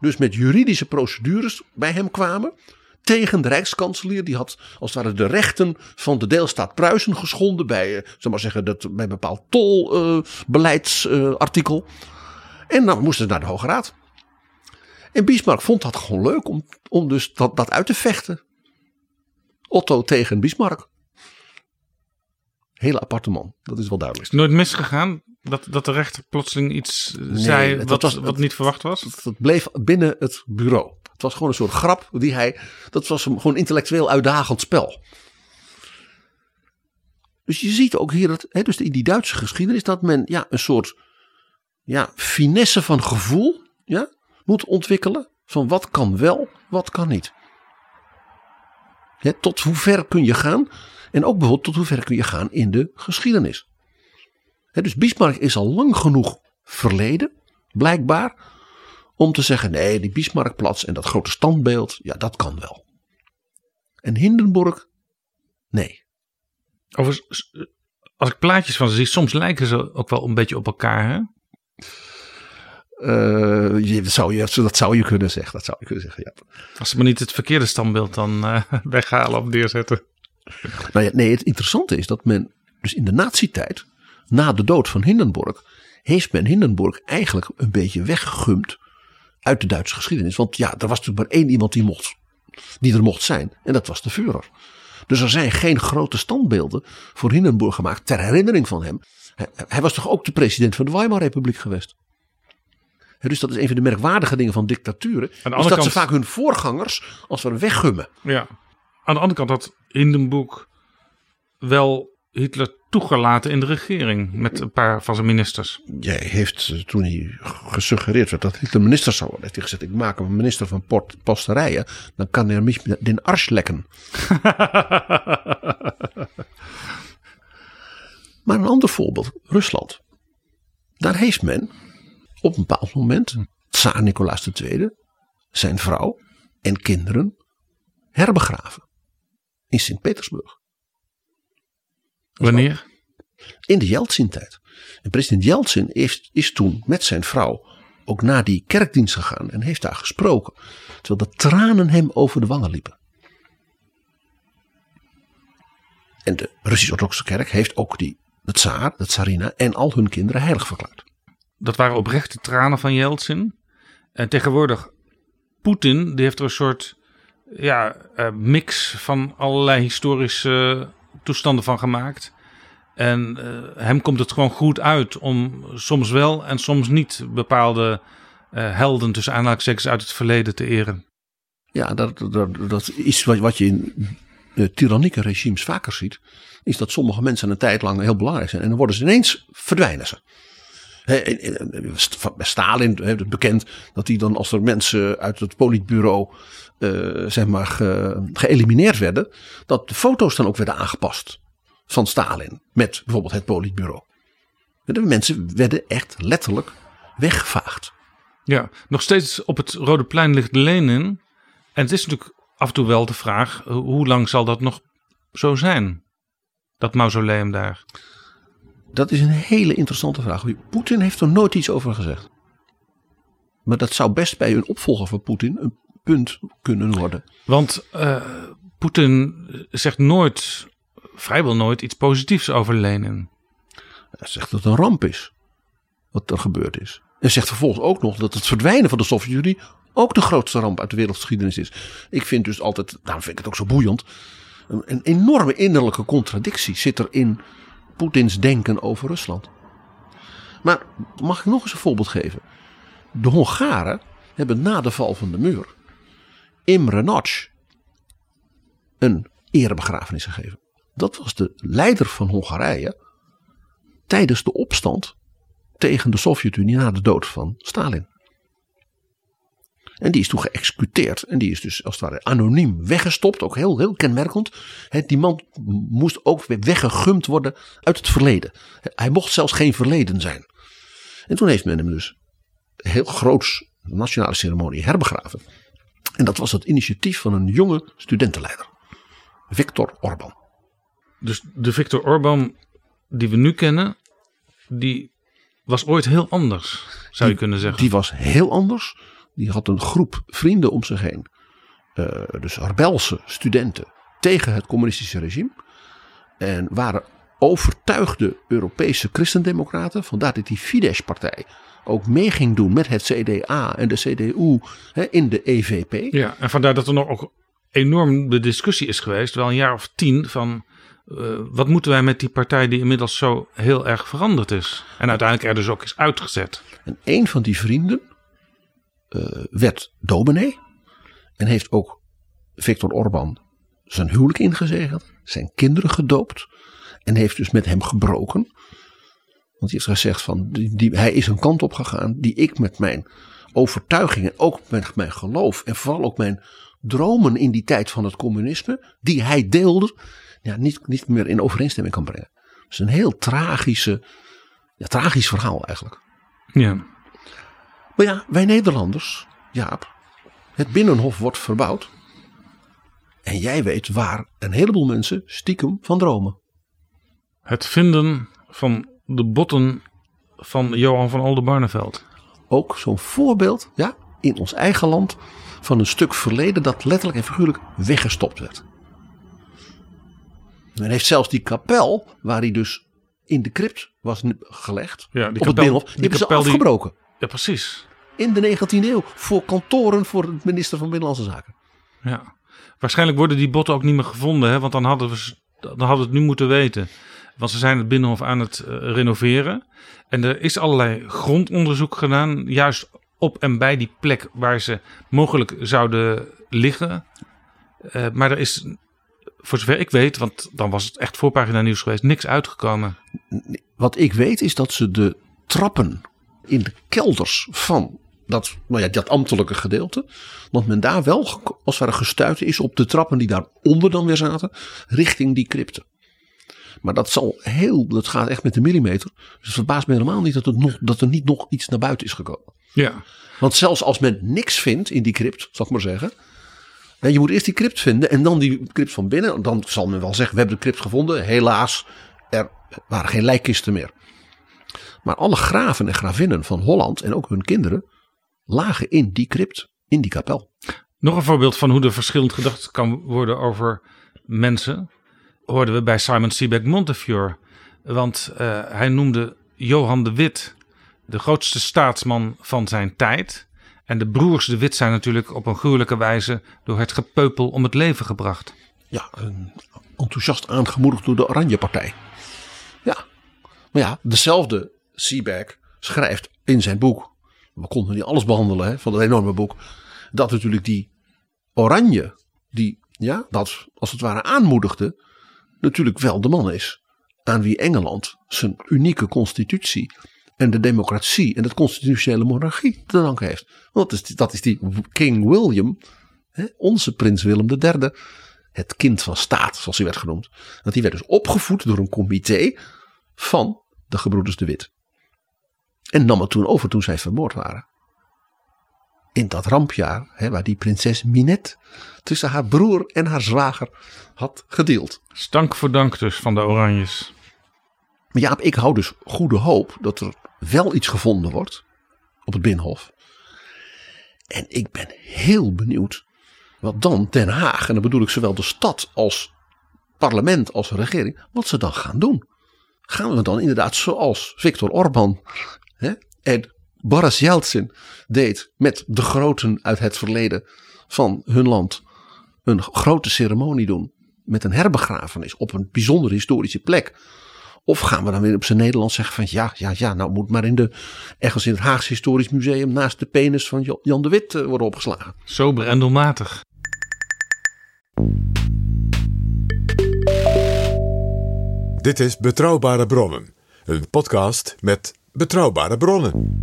Dus met juridische procedures bij hem kwamen. Tegen de Rijkskanselier. Die had als het ware de rechten van de deelstaat Pruisen geschonden. Bij, eh, zeg maar zeggen, dat, bij een bepaald tolbeleidsartikel. en dan moesten ze naar de Hoge Raad. En Bismarck vond dat gewoon leuk om, om dus dat, dat uit te vechten. Otto tegen Bismarck. Hele aparte man, dat is wel duidelijk. Is nooit misgegaan dat, dat de rechter plotseling iets eh, zei wat, was- wat niet verwacht was? Dat bleef binnen het bureau. Het was gewoon een soort grap die hij. Dat was een gewoon intellectueel uitdagend spel. Dus je ziet ook hier dat, hè, dus in die Duitse geschiedenis, dat men ja, een soort ja, finesse van gevoel ja, moet ontwikkelen. Van wat kan wel, wat kan niet. Hè, tot hoe ver kun je gaan? En ook bijvoorbeeld tot hoe ver kun je gaan in de geschiedenis. Dus Bismarck is al lang genoeg verleden, blijkbaar, om te zeggen: nee, die Bismarckplatz en dat grote standbeeld, ja, dat kan wel. En Hindenburg, nee. Overigens, s- als ik plaatjes van ze zie, soms lijken ze ook wel een beetje op elkaar. Hè? Eh, je, dat, zou je, dat zou je kunnen zeggen. Dat zou je kunnen zeggen, ja. Als ze maar niet het verkeerde standbeeld dan eh, weghalen of neerzetten. Nou ja, nee, het interessante is dat men dus in de nazi-tijd, na de dood van Hindenburg, heeft men Hindenburg eigenlijk een beetje weggegumd uit de Duitse geschiedenis. Want ja, er was natuurlijk maar één iemand die, mocht, die er mocht zijn. En dat was de Führer. Dus er zijn geen grote standbeelden voor Hindenburg gemaakt ter herinnering van hem. Hij, hij was toch ook de president van de Weimarrepubliek geweest. Dus dat is een van de merkwaardige dingen van dictaturen. Is dat kant- ze vaak hun voorgangers als we weggummen. Ja. Aan de andere kant had Hindenburg wel Hitler toegelaten in de regering met een paar van zijn ministers. Jij heeft eh, toen hij gesuggereerd werd dat Hitler minister zou worden, heeft hij gezegd: Ik maak hem minister van port, posterijen, dan kan hij mich den arsch lekken. maar een ander voorbeeld: Rusland. Daar heeft men op een bepaald moment Tsaar Nicolaas II, zijn vrouw en kinderen herbegraven in Sint-Petersburg. Wanneer? In de Yeltsin-tijd. En president Yeltsin is, is toen met zijn vrouw ook naar die kerkdienst gegaan en heeft daar gesproken. Terwijl de tranen hem over de wangen liepen. En de Russisch-Orthodoxe kerk heeft ook die, de tsaar, de tsarina en al hun kinderen heilig verklaard. Dat waren oprechte tranen van Yeltsin. En tegenwoordig, Poetin, die heeft er een soort ja, eh, mix van allerlei historische toestanden van gemaakt. En eh, hem komt het gewoon goed uit om soms wel en soms niet bepaalde eh, helden tussen aanhalingstekens uit het verleden te eren. Ja, dat, dat, dat is wat, wat je in uh, tyrannieke regimes vaker ziet. Is dat sommige mensen een tijd lang heel belangrijk zijn. En dan worden ze ineens verdwijnen ze. Stalin het bekend dat hij dan als er mensen uit het politbureau uh, zeg maar ge, geëlimineerd werden. Dat de foto's dan ook werden aangepast van Stalin met bijvoorbeeld het politbureau. De mensen werden echt letterlijk weggevaagd. Ja, nog steeds op het Rode Plein ligt Lenin. En het is natuurlijk af en toe wel de vraag: hoe lang zal dat nog zo zijn? Dat mausoleum daar. Dat is een hele interessante vraag. Poetin heeft er nooit iets over gezegd. Maar dat zou best bij een opvolger van Poetin een punt kunnen worden. Want uh, Poetin zegt nooit, vrijwel nooit, iets positiefs over Lenin. Hij zegt dat het een ramp is. Wat er gebeurd is. En zegt vervolgens ook nog dat het verdwijnen van de Sovjet-Unie ook de grootste ramp uit de wereldgeschiedenis is. Ik vind dus altijd, daarom vind ik het ook zo boeiend. Een, een enorme innerlijke contradictie zit er in Poetins denken over Rusland. Maar mag ik nog eens een voorbeeld geven? De Hongaren hebben na de val van de muur Imre Nagy een erebegrafenis gegeven. Dat was de leider van Hongarije tijdens de opstand tegen de Sovjet-Unie na de dood van Stalin. En die is toen geëxecuteerd. En die is dus als het ware anoniem weggestopt. Ook heel, heel kenmerkend. die man moest ook weer weggegumd worden uit het verleden. Hij mocht zelfs geen verleden zijn. En toen heeft men hem dus heel groots nationale ceremonie herbegraven. En dat was het initiatief van een jonge studentenleider. Viktor Orban. Dus de Viktor Orban die we nu kennen, die was ooit heel anders, zou je kunnen zeggen. Die was heel anders. Die had een groep vrienden om zich heen. Uh, dus rebelse studenten tegen het communistische regime. En waren overtuigde Europese christendemocraten. Vandaar dat die Fidesz-partij ook mee ging doen met het CDA en de CDU hè, in de EVP. Ja, en vandaar dat er nog ook enorm de discussie is geweest, wel een jaar of tien, van uh, wat moeten wij met die partij die inmiddels zo heel erg veranderd is. En uiteindelijk er dus ook is uitgezet. En een van die vrienden werd dominee en heeft ook Viktor Orban zijn huwelijk ingezegend, zijn kinderen gedoopt en heeft dus met hem gebroken. Want hij heeft gezegd van die, die, hij is een kant op gegaan die ik met mijn overtuiging en ook met mijn geloof en vooral ook mijn dromen in die tijd van het communisme, die hij deelde, ja, niet, niet meer in overeenstemming kan brengen. Het is een heel tragische, ja, tragisch verhaal eigenlijk. Ja. Maar ja, wij Nederlanders, Jaap, het Binnenhof wordt verbouwd. En jij weet waar een heleboel mensen stiekem van dromen. Het vinden van de botten van Johan van Oldenbarneveld. Ook zo'n voorbeeld, ja, in ons eigen land, van een stuk verleden dat letterlijk en figuurlijk weggestopt werd. Men heeft zelfs die kapel, waar hij dus in de crypt was gelegd, ja, die op kapel, het Binnenhof, die, die hebben ze die- afgebroken. Ja, precies. In de 19e eeuw, voor kantoren voor de minister van Binnenlandse Zaken. Ja. Waarschijnlijk worden die botten ook niet meer gevonden, hè? want dan hadden, we, dan hadden we het nu moeten weten. Want ze zijn het Binnenhof aan het eh, renoveren. En er is allerlei grondonderzoek gedaan, juist op en bij die plek waar ze mogelijk zouden liggen. Eh, maar er is, voor zover ik weet, want dan was het echt voorpagina nieuws geweest, niks uitgekomen. Wat ik weet is dat ze de trappen in de kelders van dat, nou ja, dat ambtelijke gedeelte. Dat men daar wel als het ware gestuurd is op de trappen die daaronder dan weer zaten. Richting die crypte. Maar dat zal heel, dat gaat echt met de millimeter. Dus het verbaast me helemaal niet dat, het nog, dat er niet nog iets naar buiten is gekomen. Ja. Want zelfs als men niks vindt in die crypt, zal ik maar zeggen. hè, Je moet eerst die crypt vinden en dan die crypt van binnen. Dan zal men wel zeggen, we hebben de crypt gevonden. Helaas, er waren geen lijkkisten meer. Maar alle graven en gravinnen van Holland en ook hun kinderen lagen in die crypt, in die kapel. Nog een voorbeeld van hoe er verschillend gedacht kan worden over mensen. Hoorden we bij Simon Sebag Montefiore. Want eh, hij noemde Johan de Wit de grootste staatsman van zijn tijd. En de broers de Wit zijn natuurlijk op een gruwelijke wijze door het gepeupel om het leven gebracht. Ja, een- enthousiast aangemoedigd door de Oranje Partij. Ja, maar ja, dezelfde Seaback schrijft in zijn boek. We konden niet alles behandelen hè, van dat enorme boek. Dat natuurlijk die Oranje, die ja, dat als het ware aanmoedigde, natuurlijk wel de man is aan wie Engeland zijn unieke constitutie en de democratie en de constitutionele monarchie te danken heeft. Want dat is, dat is die King William, hè, onze prins Willem III, het kind van staat, zoals hij werd genoemd. Dat die werd dus opgevoed door een comité van de gebroeders de Wit. En nam het toen over toen zij vermoord waren. In dat rampjaar, hè, waar die prinses Minette tussen haar broer en haar zwager had gedeeld. Stank voor dank dus van de Oranjes. Maar Jaap, ik hou dus goede hoop dat er wel iets gevonden wordt op het Binnenhof. En ik ben heel benieuwd wat dan Den Haag, en dan bedoel ik zowel de stad als parlement als regering, wat ze dan gaan doen. Gaan we dan inderdaad zoals Viktor Orban hè, en Boris Yeltsin deed met de groten uit het verleden van hun land een grote ceremonie doen met een herbegrafenis op een bijzonder historische plek. Of gaan we dan weer op zijn Nederlands zeggen van ja, ja, ja, nou moet maar in de, ergens in het Haagse Historisch Museum naast de penis van Jan de Wit eh, worden opgeslagen. Sober en doelmatig. Dit is Betrouwbare Bronnen, een podcast met betrouwbare bronnen.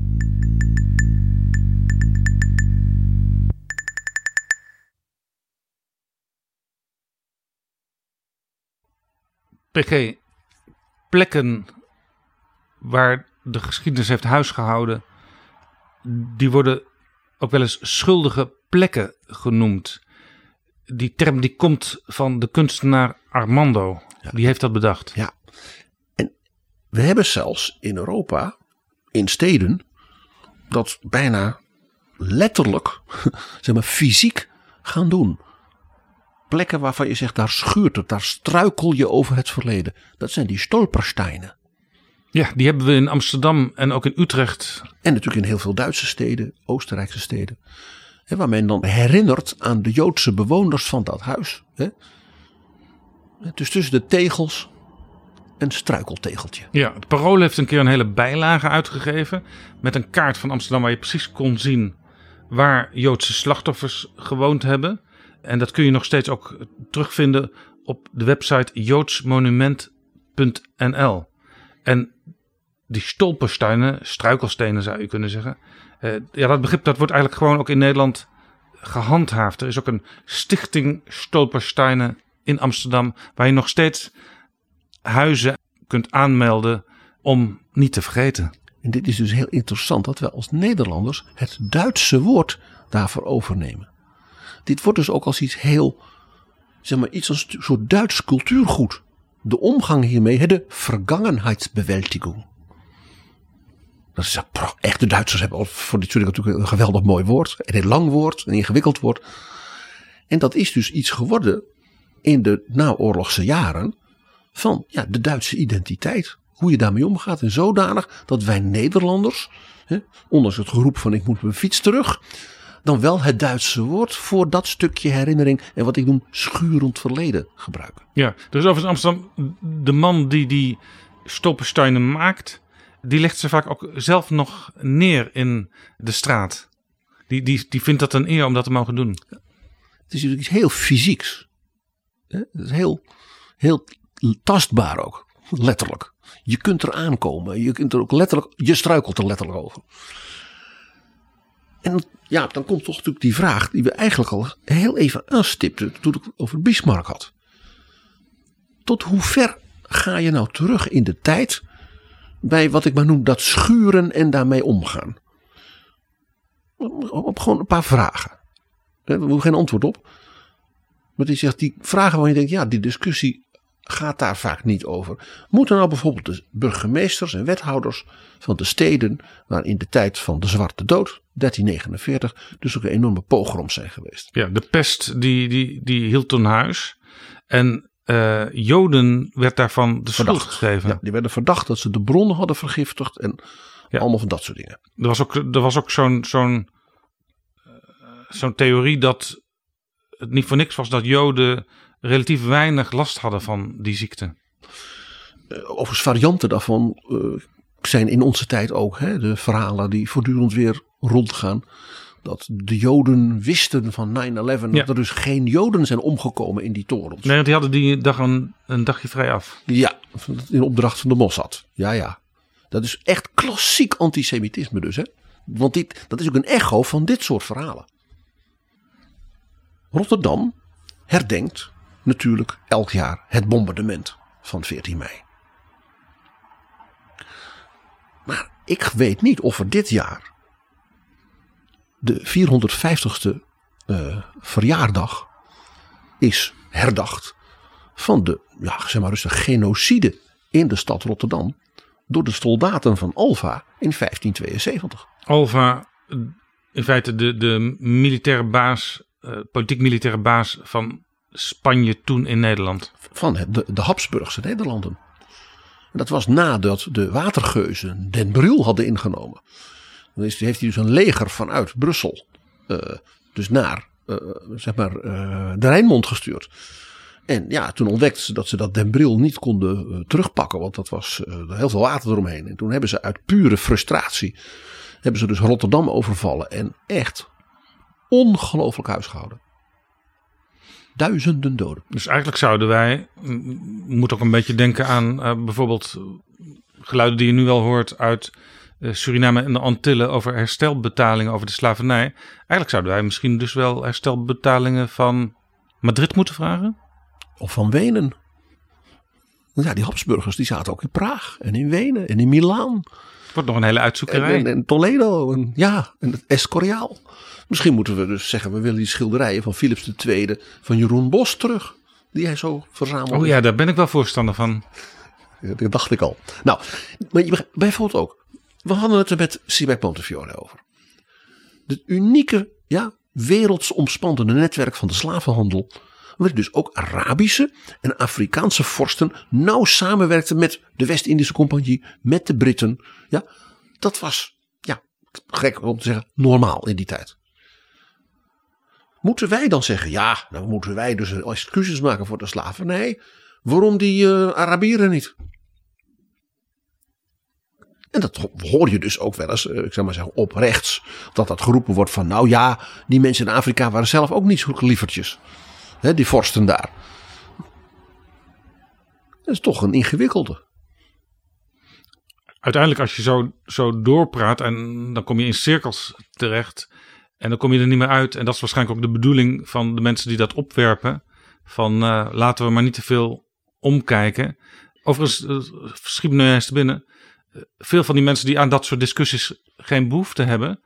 PG, plekken waar de geschiedenis heeft huisgehouden, die worden ook wel eens schuldige plekken genoemd. Die term die komt van de kunstenaar Armando. Die heeft dat bedacht. Ja. En we hebben zelfs in Europa, in steden, dat bijna letterlijk, zeg maar fysiek gaan doen. Plekken waarvan je zegt, daar schuurt het, daar struikel je over het verleden. Dat zijn die stolpersteinen. Ja, die hebben we in Amsterdam en ook in Utrecht. En natuurlijk in heel veel Duitse steden, Oostenrijkse steden. Hè, waar men dan herinnert aan de Joodse bewoners van dat huis. Hè. Dus tussen de tegels een struikeltegeltje. Ja, het Parool heeft een keer een hele bijlage uitgegeven. Met een kaart van Amsterdam waar je precies kon zien waar Joodse slachtoffers gewoond hebben. En dat kun je nog steeds ook terugvinden op de website joodsmonument.nl. En die stolpersteinen, struikelstenen zou je kunnen zeggen. eh, ja, dat begrip dat wordt eigenlijk gewoon ook in Nederland gehandhaafd. Er is ook een stichting stolpersteinen in Amsterdam waar je nog steeds huizen kunt aanmelden om niet te vergeten. En dit is dus heel interessant dat we als Nederlanders het Duitse woord daarvoor overnemen. Dit wordt dus ook als iets heel, zeg maar, iets als een soort Duits cultuurgoed. De omgang hiermee, de vergangenheidsbewältigung. Dat is echt, de Duitsers hebben voor dit natuurlijk een geweldig mooi woord. Een lang woord, een ingewikkeld woord. En dat is dus iets geworden in de naoorlogse jaren van ja, de Duitse identiteit. Hoe je daarmee omgaat. En zodanig dat wij Nederlanders, hè, ondanks het geroep van ik moet mijn fiets terug, dan wel het Duitse woord voor dat stukje herinnering en wat ik noem schurend verleden gebruiken. Ja, dus over Amsterdam, de man die die stolpersteinen maakt, die legt ze vaak ook zelf nog neer in de straat. Die, die, die vindt dat een eer om dat te mogen doen. Het is natuurlijk iets heel fysieks. Het is heel, heel tastbaar ook, letterlijk. Je kunt er aankomen, je kunt er ook letterlijk, je struikelt er letterlijk over. En ja, dan komt toch natuurlijk die vraag die we eigenlijk al heel even aanstipten toen ik het over Bismarck had. Tot hoe ver ga je nou terug in de tijd bij wat ik maar noem dat schuren en daarmee omgaan? Op gewoon een paar vragen. We hebben geen antwoord op. Maar die zegt die vragen waar je denkt, ja, die discussie gaat daar vaak niet over. Moeten nou bijvoorbeeld de burgemeesters en wethouders van de steden, waar in de tijd van de Zwarte Dood, 1349, dus ook enorme pogroms zijn geweest. Ja, de pest die, die, die hield toen huis. En uh, Joden werd daarvan de schuld gegeven. Ja, die werden verdacht dat ze de bronnen hadden vergiftigd en ja. allemaal van dat soort dingen. Er was ook, er was ook zo'n zo'n uh, zo'n theorie dat het niet voor niks was dat Joden relatief weinig last hadden van die ziekte. Uh, overigens varianten daarvan zijn in onze tijd ook hè, de verhalen die voortdurend weer rondgaan. dat de Joden wisten van 9-11 Ja. dat er dus geen Joden zijn omgekomen in die torens. Nee, want die hadden die dag een, een dagje vrij af. Ja, in opdracht van de Mossad. Ja, ja. Dat is echt klassiek antisemitisme dus. Hè? Want dit, dat is ook een echo van dit soort verhalen. Rotterdam herdenkt natuurlijk elk jaar het bombardement van 14 mei. Maar ik weet niet of er dit jaar de 450ste eh, verjaardag is herdacht van de, ja, zeg maar rustig, genocide in de stad Rotterdam door de soldaten van Alva in 1572. Alva, in feite de, de militaire baas, eh, politiek-militaire baas van Spanje toen in Nederland. Van de, de Habsburgse Nederlanden. En dat was nadat de watergeuzen Den Bril hadden ingenomen. Dan heeft hij dus een leger vanuit Brussel, eh, dus naar eh, zeg maar, eh, de Rijnmond gestuurd. En ja, toen ontdekten ze dat ze dat Den Bril niet konden terugpakken, want dat was heel veel water eromheen. En toen hebben ze uit pure frustratie, hebben ze dus Rotterdam overvallen en echt ongelooflijk huisgehouden. Duizenden doden. Dus eigenlijk zouden wij, moet ook een beetje denken aan eh, bijvoorbeeld geluiden die je nu wel hoort uit eh, Suriname en de Antillen over herstelbetalingen over de slavernij. Eigenlijk zouden wij misschien dus wel herstelbetalingen van Madrid moeten vragen. Of van Wenen. Ja, die Habsburgers die zaten ook in Praag en in Wenen en in Milaan. Het wordt nog een hele En, uitzoekerij. en, en Toledo en ja, en het Escoriaal. Misschien moeten we dus zeggen, we willen die schilderijen van Philips II van Jeroen Bos terug. Die hij zo verzamelde. Oh ja, daar ben ik wel voorstander van. Dat dacht ik al. Nou, maar je bijvoorbeeld ook. We hadden het er met Sibek Montefiore over. Het unieke, ja, wereldsomspannende netwerk van de slavenhandel. Waarin dus ook Arabische en Afrikaanse vorsten nauw samenwerkten met de West-Indische Compagnie, met de Britten. Ja, dat was, ja, gek om te zeggen, normaal in die tijd. Moeten wij dan zeggen, ja, dan moeten wij dus excuses maken voor de slavernij. Waarom die eh, Arabieren niet? En dat ho- hoor je dus ook wel eens, eh, ik zou maar zeggen, op rechts. Dat dat geroepen wordt van, nou ja, die mensen in Afrika waren zelf ook niet zo geliefertjes. Hè, die vorsten daar. Dat is toch een ingewikkelde. Uiteindelijk als je zo, zo doorpraat en dan kom je in cirkels terecht. En dan kom je er niet meer uit. En dat is waarschijnlijk ook de bedoeling van de mensen die dat opwerpen. Van eh, laten we maar niet te veel omkijken. Overigens, uh, schiet nu eens te binnen. eh, veel van die mensen die aan dat soort discussies geen behoefte hebben.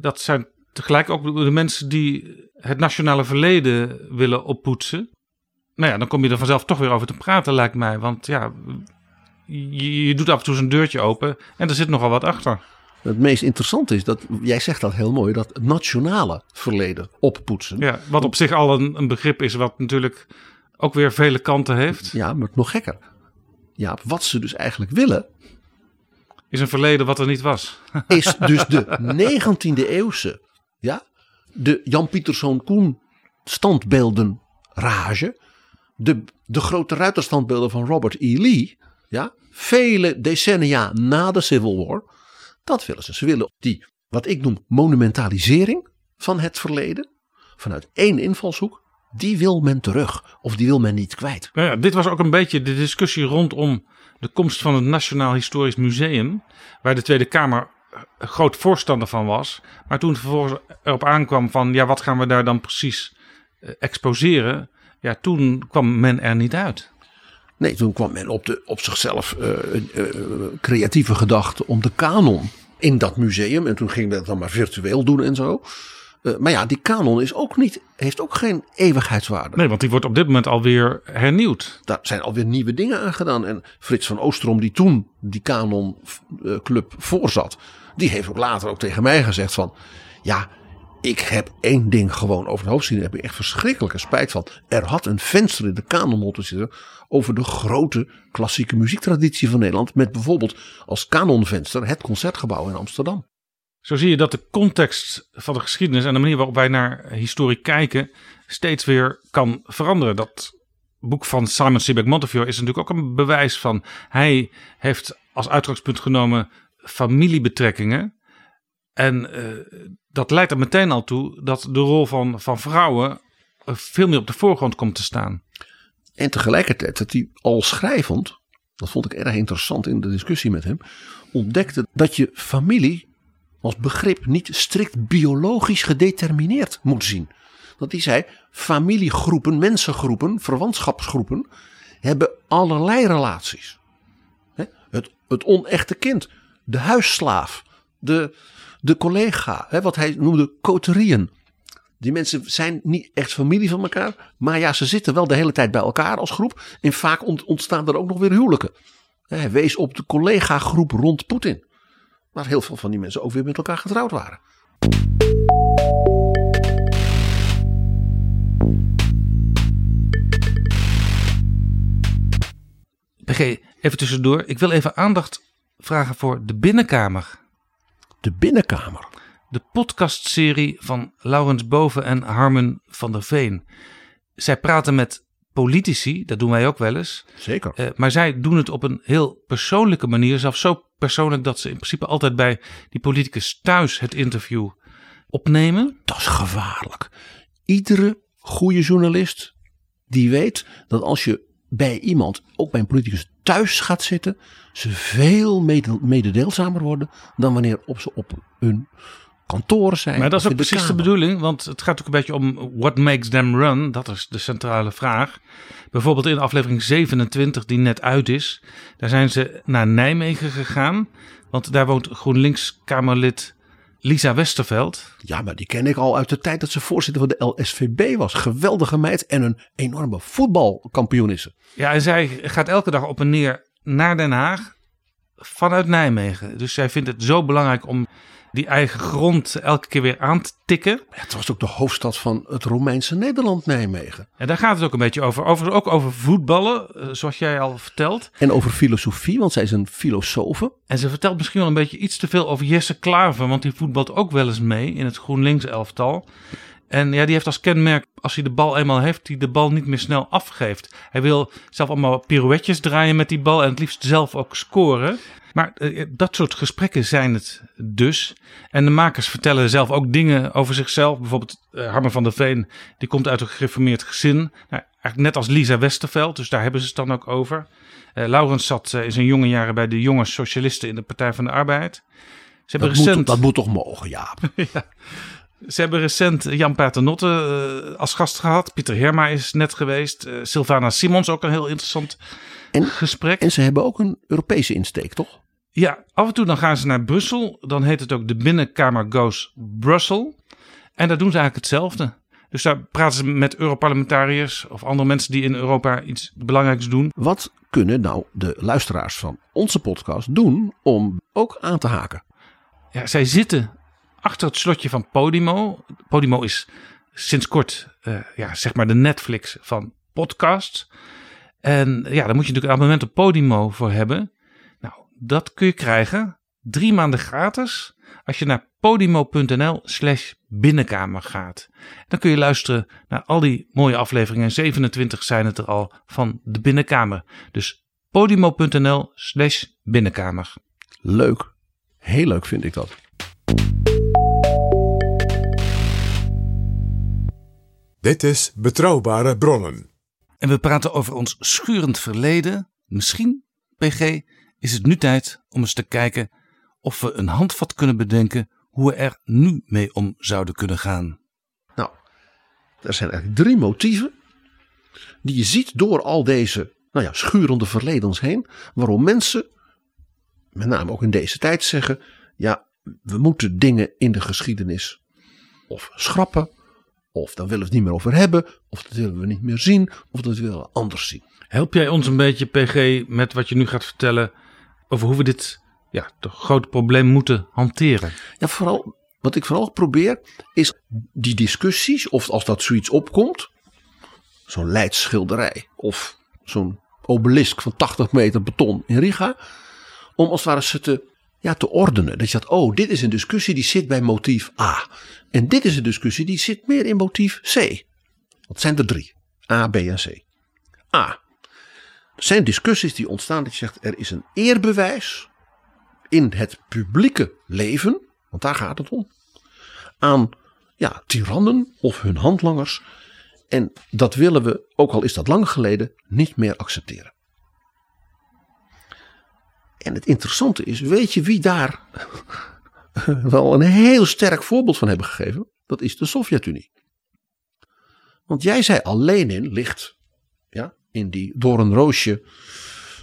dat zijn tegelijk ook de mensen die het nationale verleden willen oppoetsen. Nou ja, dan kom je er vanzelf toch weer over te praten, lijkt mij. Want ja, je, je doet af en toe zo'n deurtje open en er zit nogal wat achter. Het meest interessante is dat, jij zegt dat heel mooi, dat het nationale verleden oppoetsen. Ja, wat op zich al een, een begrip is, wat natuurlijk ook weer vele kanten heeft. Ja, maar nog gekker. Ja, wat ze dus eigenlijk willen, Is een verleden wat er niet was. is dus de 19e eeuwse, ja, de Jan Pieterszoon Koen standbeelden rage, de, de grote ruiterstandbeelden van Robert E. Lee, ja, vele decennia na de Civil War, dat willen ze. Ze willen die, wat ik noem, monumentalisering van het verleden, vanuit één invalshoek, die wil men terug of die wil men niet kwijt. Nou ja, dit was ook een beetje de discussie rondom de komst van het Nationaal Historisch Museum, waar de Tweede Kamer eh, groot voorstander van was. Maar toen vervolgens erop aankwam van, ja, wat gaan we daar dan precies eh, exposeren? Ja, toen kwam men er niet uit. Nee, toen kwam men op, de, op zichzelf eh, creatieve gedachte om de kanon in dat museum. En toen ging dat dan maar virtueel doen en zo. Eh, maar ja, die kanon is ook niet, heeft ook geen eeuwigheidswaarde. Nee, want die wordt op dit moment alweer hernieuwd. Daar zijn alweer nieuwe dingen aan gedaan. En Frits van Oostrom, die toen die Canon-club voorzat, die heeft ook later ook tegen mij gezegd van, ja, ik heb één ding gewoon over het hoofd zien. Daar heb ik echt verschrikkelijke spijt van. Er had een venster in de Canon moeten zitten over de grote klassieke muziektraditie van Nederland. Met bijvoorbeeld als kanonvenster het Concertgebouw in Amsterdam. Zo zie je dat de context van de geschiedenis en de manier waarop wij naar historie kijken steeds weer kan veranderen. Dat boek van Simon Sebag Montefiore is natuurlijk ook een bewijs van. Hij heeft als uitgangspunt genomen familiebetrekkingen. En uh, dat leidt er meteen al toe dat de rol van, van vrouwen eh, veel meer op de voorgrond komt te staan. En tegelijkertijd dat hij al schrijvend, dat vond ik erg interessant in de discussie met hem, ontdekte dat je familie als begrip niet strikt biologisch gedetermineerd moet zien. Dat hij zei, familiegroepen, mensengroepen, verwantschapsgroepen hebben allerlei relaties. Het, het onechte kind, de huisslaaf, de, de collega, hè, wat hij noemde coterieën. Die mensen zijn niet echt familie van elkaar, maar ja, ze zitten wel de hele tijd bij elkaar als groep. En vaak ont- ontstaan er ook nog weer huwelijken. Hij wees op de collega-groep rond Poetin. Waar heel veel van die mensen ook weer met elkaar getrouwd waren. PG, even tussendoor. Ik wil even aandacht vragen voor de Binnenkamer. De Binnenkamer. De podcastserie van Laurens Boven en Harmen van der Veen. Zij praten met politici, dat doen wij ook wel eens. Zeker. Eh, maar zij doen het op een heel persoonlijke manier. Zelfs zo persoonlijk dat ze in principe altijd bij die politicus thuis het interview opnemen. Dat is gevaarlijk. Iedere goede journalist die weet dat als je bij iemand, ook bij een politicus thuis gaat zitten, ze veel mede- mededeelzamer worden dan wanneer op ze op hun kantoren zijn. Maar dat is ook precies de bedoeling, want het gaat ook een beetje om what makes them run. Dat is de centrale vraag. Bijvoorbeeld in aflevering 27, die net uit is, daar zijn ze naar Nijmegen gegaan. Want daar woont GroenLinks-Kamerlid Lisa Westerveld. Ja, maar die ken ik al uit de tijd dat ze voorzitter van de LSVB was. Geweldige meid en een enorme voetbalkampioenisse. Ja, en zij gaat elke dag op en neer naar Den Haag vanuit Nijmegen. Dus zij vindt het zo belangrijk om die eigen grond elke keer weer aan te tikken. Het was ook de hoofdstad van het Romeinse Nederland, Nijmegen. En daar gaat het ook een beetje over. Overigens ook over voetballen, eh, zoals jij al vertelt. En over filosofie, want zij is een filosofe. En ze vertelt misschien wel een beetje iets te veel over Jesse Klaver, want die voetbalt ook wel eens mee in het GroenLinks elftal. En ja, die heeft als kenmerk, als hij de bal eenmaal heeft, die de bal niet meer snel afgeeft. Hij wil zelf allemaal pirouetjes draaien met die bal en het liefst zelf ook scoren. Maar eh, dat soort gesprekken zijn het dus. En de makers vertellen zelf ook dingen over zichzelf. Bijvoorbeeld eh, Harmen van der Veen, die komt uit een gereformeerd gezin. Nou, eigenlijk net als Lisa Westerveld, dus daar hebben ze het dan ook over. Eh Laurens zat in zijn jonge jaren bij de jonge socialisten in de Partij van de Arbeid. Ze hebben Dat recent... moet, dat moet toch mogen, Jaap? ja. Ze hebben recent Jan Paternotte uh, als gast gehad. Pieter Herma is net geweest. Uh, Sylvana Simons ook een heel interessant en, gesprek. En ze hebben ook een Europese insteek, toch? Ja, af en toe dan gaan ze naar Brussel. Dan heet het ook de Binnenkamer Goes Brussel. En daar doen ze eigenlijk hetzelfde. Dus daar praten ze met Europarlementariërs of andere mensen die in Europa iets belangrijks doen. Wat kunnen nou de luisteraars van onze podcast doen om ook aan te haken? Ja, zij zitten achter het slotje van Podimo. Podimo is sinds kort uh, ja, zeg maar de Netflix van podcasts. En ja, daar moet je natuurlijk een abonnement op Podimo voor hebben. Nou, dat kun je krijgen drie maanden gratis als je naar podimo.nl slash binnenkamer gaat. Dan kun je luisteren naar al die mooie afleveringen. 27 zijn het er al van de binnenkamer. Dus podimo.nl slash binnenkamer. Leuk. Heel leuk vind ik dat. Dit is Betrouwbare Bronnen. En we praten over ons schurend verleden. Misschien, PG, is het nu tijd om eens te kijken of we een handvat kunnen bedenken hoe we er nu mee om zouden kunnen gaan. Nou, er zijn eigenlijk drie motieven die je ziet door al deze nou ja, schurende verledens heen, waarom mensen, met name ook in deze tijd, zeggen: ja, we moeten dingen in de geschiedenis of schrappen, of daar willen we het niet meer over hebben, of dat willen we niet meer zien, of dat willen we anders zien. Help jij ons een beetje, PG, met wat je nu gaat vertellen over hoe we dit ja, toch grote probleem moeten hanteren? Ja, vooral, wat ik vooral probeer is die discussies, of als dat zoiets opkomt, zo'n leidsschilderij of zo'n obelisk van 80 meter beton in Riga, om als het ware ze te, ja, te ordenen. Dat je zegt, oh, dit is een discussie die zit bij motief A. En dit is een discussie die zit meer in motief C. Dat zijn er drie. A, B en C. A. Er zijn discussies die ontstaan dat je zegt, er is een eerbewijs in het publieke leven, want daar gaat het om, aan ja, tirannen of hun handlangers. En dat willen we, ook al is dat lang geleden, niet meer accepteren. En het interessante is, weet je wie daar wel een heel sterk voorbeeld van hebben gegeven? Dat is de Sovjet-Unie. Want jij zei al, Lenin ligt ja, in die door een roosje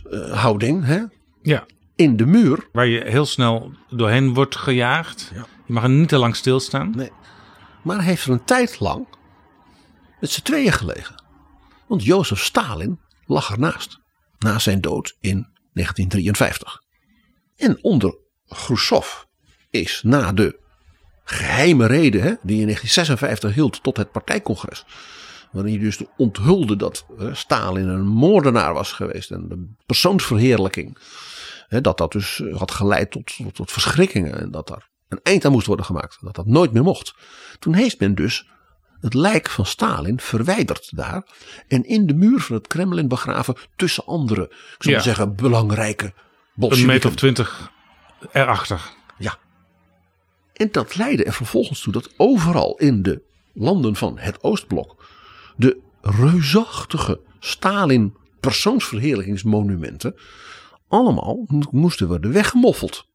uh, houding. Hè? Ja. In de muur. Waar je heel snel doorheen wordt gejaagd. Ja. Je mag er niet te lang stilstaan. Nee. Maar hij heeft er een tijd lang met z'n tweeën gelegen. Want Jozef Stalin lag ernaast. Na zijn dood in 1953. En onder Khrushchev is na de geheime reden hè, die in 1956 hield tot het partijcongres. Waarin hij dus onthulde dat hè, Stalin een moordenaar was geweest. En de persoonsverheerlijking. Hè, dat dat dus had geleid tot, tot, tot verschrikkingen. En dat daar een eind aan moest worden gemaakt. Dat dat nooit meer mocht. Toen heeft men dus het lijk van Stalin verwijderd daar. En in de muur van het Kremlin begraven tussen andere, ik zou Ja. zeggen, belangrijke Een meter of twintig erachter. Ja. En dat leidde er vervolgens toe dat overal in de landen van het Oostblok de reusachtige Stalin persoonsverheerlijkingsmonumenten allemaal mo- moesten worden weggemoffeld.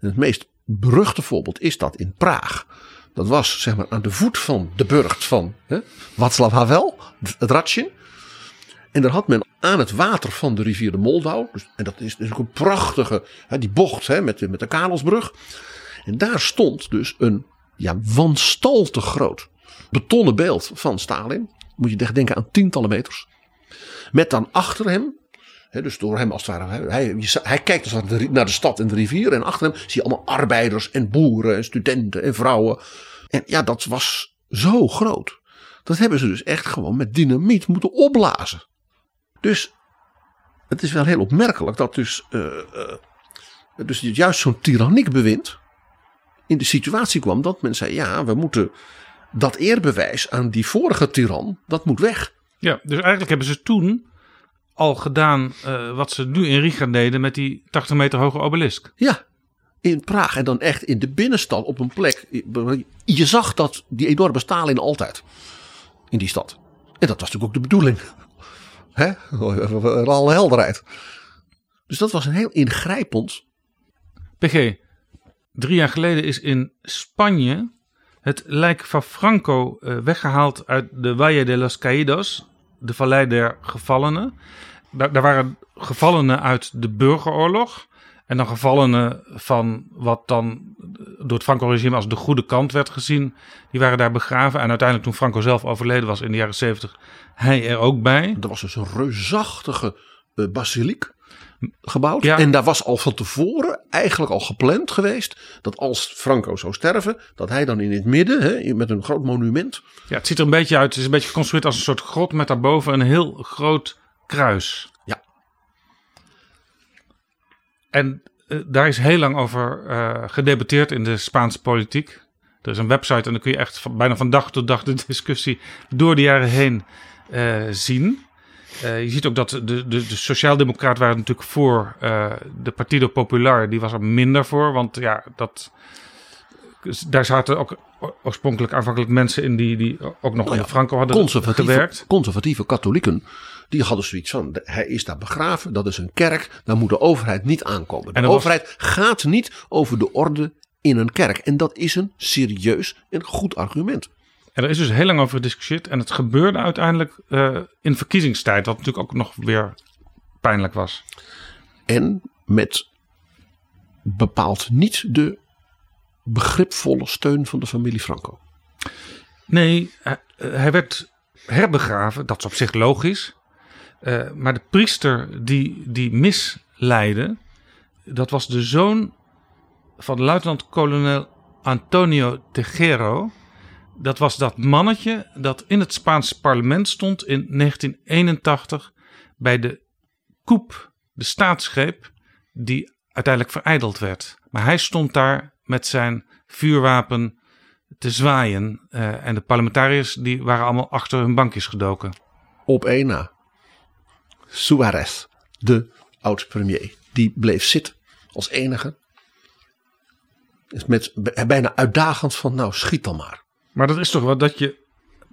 En het meest beruchte voorbeeld is dat in Praag. Dat was zeg maar aan de voet van de burcht van hè, Havel, het Ratsin. En daar had men aan het water van de rivier de Moldau. Dus, en dat is dus ook een prachtige, hè, die bocht hè, met, met de Karelsbrug. En daar stond dus een ja, wanstaltig groot betonnen beeld van Stalin. Moet je echt denken aan tientallen meters. Met dan achter hem, dus door hem als het ware. Hij, hij kijkt als het naar de stad en de rivier. En achter hem zie je allemaal arbeiders en boeren en studenten en vrouwen. En ja, dat was zo groot. Dat hebben ze dus echt gewoon met dynamiet moeten opblazen. Dus het is wel heel opmerkelijk dat dus, eh, eh, dus juist zo'n tyranniek bewind in de situatie kwam dat men zei: ja, we moeten dat eerbewijs aan die vorige tiran, dat moet weg. Ja, dus eigenlijk hebben ze toen al gedaan eh, wat ze nu in Riga deden met die 80 meter hoge obelisk. Ja, in Praag en dan echt in de binnenstad op een plek. Je zag dat die enorme Stalin altijd in die stad. En dat was natuurlijk ook de bedoeling. Hè? Alle helderheid. Dus dat was een heel ingrijpend. PG, drie jaar geleden is in Spanje het lijk van Franco eh, weggehaald uit de Valle de los Caídos, de vallei der gevallenen. Daar, waren gevallenen uit de burgeroorlog. En dan gevallenen van wat dan door het Franco-regime als de goede kant werd gezien. Die waren daar begraven. En uiteindelijk toen Franco zelf overleden was in de jaren 70, hij er ook bij. Er was dus een reusachtige eh, basiliek gebouwd. Ja. En daar was al van tevoren eigenlijk al gepland geweest. Dat als Franco zou sterven, dat hij dan in het midden, hè, met een groot monument. Ja, het ziet er een beetje uit. Het is een beetje geconstrueerd als een soort grot met daarboven een heel groot kruis. Ja. En eh, daar is heel lang over eh, gedebatteerd in de Spaanse politiek. Er is een website en dan kun je echt van, bijna van dag tot dag de discussie door de jaren heen eh, zien. Eh, je ziet ook dat de, de, de Sociaaldemocraten waren natuurlijk voor eh, de Partido Popular. Die was er minder voor, want ja, dat, daar zaten ook oorspronkelijk aanvankelijk mensen in die, die ook nog onder Franco hadden Conservatieve, gewerkt. conservatieve katholieken. Die hadden zoiets van: hij is daar begraven, dat is een kerk, daar moet de overheid niet aankomen. De er was- overheid gaat niet over de orde in een kerk. En dat is een serieus en goed argument. En er is dus heel lang over gediscussieerd. En het gebeurde uiteindelijk eh, in verkiezingstijd. Wat natuurlijk ook nog weer pijnlijk was. En met bepaald niet de begripvolle steun van de familie Franco. Nee, hij, eh, hij werd herbegraven. Dat is op zich logisch. Eh, maar de priester die, die misleidde. Dat was de zoon van luitenant-kolonel Antonio Tejero. Dat was dat mannetje dat in het Spaanse parlement stond in 1981 bij de coup, de staatsgreep, die uiteindelijk vereideld werd. Maar hij stond daar met zijn vuurwapen te zwaaien. eh, en de parlementariërs die waren allemaal achter hun bankjes gedoken. Op één na. Suarez, de oud-premier, die bleef zitten als enige. Met, bijna uitdagend van nou schiet dan maar. Maar dat is toch wat dat je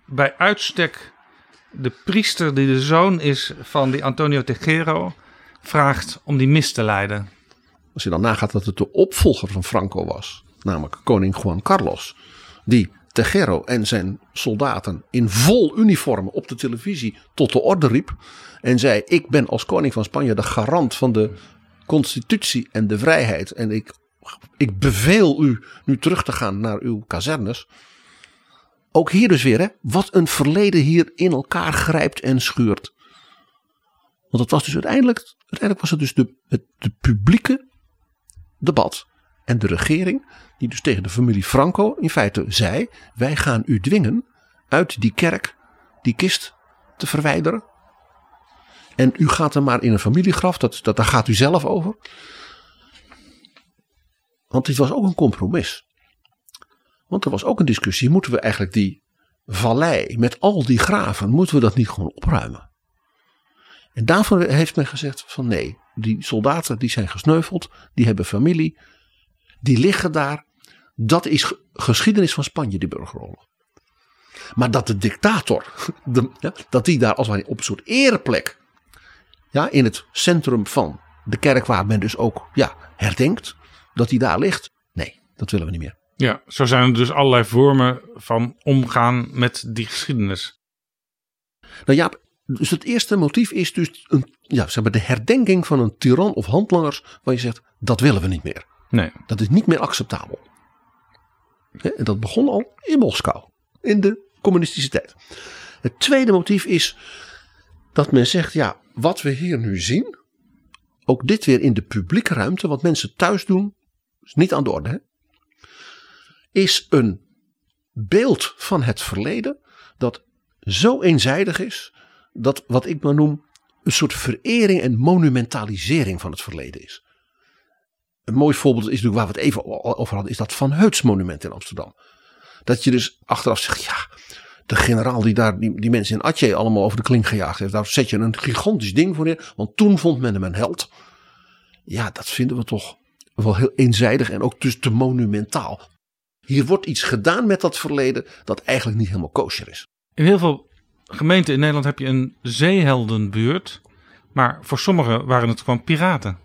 bij uitstek de priester die de zoon is van die Antonio Tejero vraagt om die mis te leiden. Als je dan nagaat dat het de opvolger van Franco was, namelijk koning Juan Carlos, die Tejero en zijn soldaten in vol uniform op de televisie tot de orde riep en zei: Ik ben als koning van Spanje de garant van de constitutie en de vrijheid en ik, ik beveel u nu terug te gaan naar uw kazernes. Ook hier dus weer, hè, wat een verleden hier in elkaar grijpt en schuurt. Want het was dus uiteindelijk, uiteindelijk was het dus de, het publieke debat en de regering die dus tegen de familie Franco in feite zei: wij gaan u dwingen uit die kerk die kist te verwijderen. En u gaat er maar in een familiegraf, dat, dat, daar gaat u zelf over. Want dit was ook een compromis. Want er was ook een discussie: moeten we eigenlijk die vallei met al die graven, moeten we dat niet gewoon opruimen? En daarvoor heeft men gezegd: van nee, die soldaten die zijn gesneuveld, die hebben familie, die liggen daar. Dat is geschiedenis van Spanje, die burgeroorlog. Maar dat de dictator, dat die daar als het op een soort ereplek, ja, in het centrum van de kerk waar men dus ook ja, herdenkt, dat die daar ligt. Nee, dat willen we niet meer. Ja, zo zijn er dus allerlei vormen van omgaan met die geschiedenis. Nou ja, dus het eerste motief is dus een, ja, zeg maar de herdenking van een tiran of handlangers waar je zegt dat willen we niet meer. Nee. Dat is niet meer acceptabel. En dat begon al in Moskou, in de communistische tijd. Het tweede motief is dat men zegt, ja, wat we hier nu zien, ook dit weer in de publieke ruimte, wat mensen thuis doen, is niet aan de orde, hè? Is een beeld van het verleden dat zo eenzijdig is, dat wat ik maar noem een soort verering en monumentalisering van het verleden is. Een mooi voorbeeld is natuurlijk waar we het even over hadden, is dat Van Heuts monument in Amsterdam. Dat je dus achteraf zegt, ja, de generaal die daar die, mensen in Atje allemaal over de klink gejaagd heeft, daar zet je een gigantisch ding voor neer, want toen vond men hem een held. Ja, dat vinden we toch wel heel eenzijdig en ook dus te monumentaal. Hier wordt iets gedaan met dat verleden dat eigenlijk niet helemaal kosher is. In heel veel gemeenten in Nederland heb je een zeeheldenbuurt. Maar voor sommigen waren het gewoon piraten.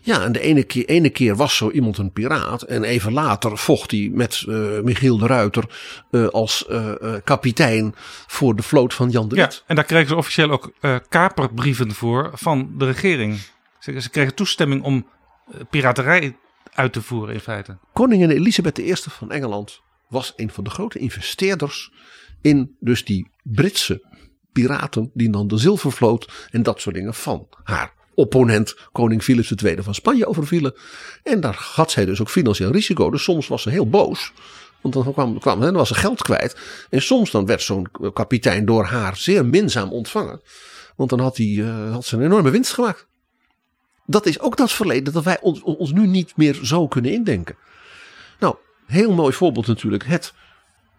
Ja, en de ene keer, ene keer was zo iemand een piraat. En even later vocht hij met uh, Michiel de Ruiter uh, als uh, kapitein voor de vloot van Jan de Wit. Ja, en daar kregen ze officieel ook kaperbrieven voor van de regering. Ze, ze kregen toestemming om piraterij uit te voeren in feite. Koningin Elisabeth I van Engeland was een van de grote investeerders in dus die Britse piraten die dan de zilvervloot en dat soort dingen van haar opponent koning Philips II van Spanje overvielen. En daar had zij dus ook financieel risico. Dus soms was ze heel boos. Want dan, kwam, kwam, dan was ze geld kwijt. En soms dan werd zo'n kapitein door haar zeer minzaam ontvangen. Want dan had, hij, uh, had ze een enorme winst gemaakt. Dat is ook dat verleden dat wij ons, ons nu niet meer zo kunnen indenken. Nou, heel mooi voorbeeld natuurlijk. Het,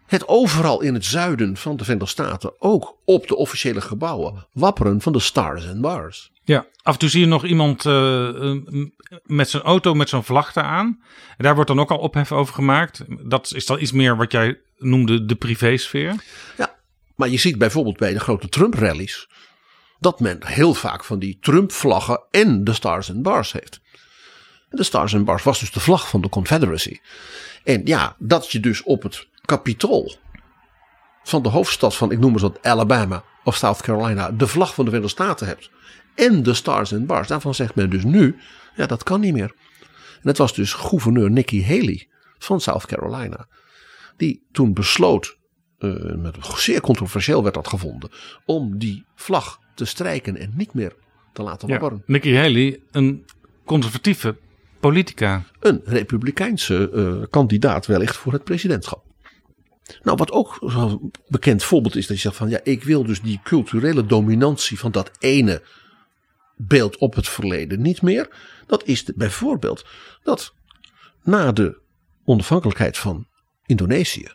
het overal in het zuiden van de Verenigde Staten, ook op de officiële gebouwen, wapperen van de Stars and Bars. Ja, af en toe zie je nog iemand uh, met zijn auto met zo'n vlag aan. En daar wordt dan ook al ophef over gemaakt. Dat is dan iets meer wat jij noemde de privésfeer. Ja, maar je ziet bijvoorbeeld bij de grote Trump-rallies dat men heel vaak van die Trump-vlaggen en de Stars and Bars heeft. De Stars and Bars was dus de vlag van de Confederacy. En ja, dat je dus op het Capitool van de hoofdstad van, ik noem eens wat, Alabama of South Carolina, de vlag van de Verenigde Staten hebt. En de Stars and Bars. Daarvan zegt men dus nu, ja, dat kan niet meer. En het was dus gouverneur Nikki Haley van South Carolina. Die toen besloot, uh, met, zeer controversieel werd dat gevonden, om die vlag te strijken en niet meer te laten wapperen. Ja, Nikki Haley, een conservatieve politica. Een republikeinse uh, kandidaat wellicht voor het presidentschap. Nou, wat ook een bekend voorbeeld is, dat je zegt van ja, ik wil dus die culturele dominantie van dat ene beeld op het verleden niet meer. Dat is de, bijvoorbeeld dat na de onafhankelijkheid van Indonesië,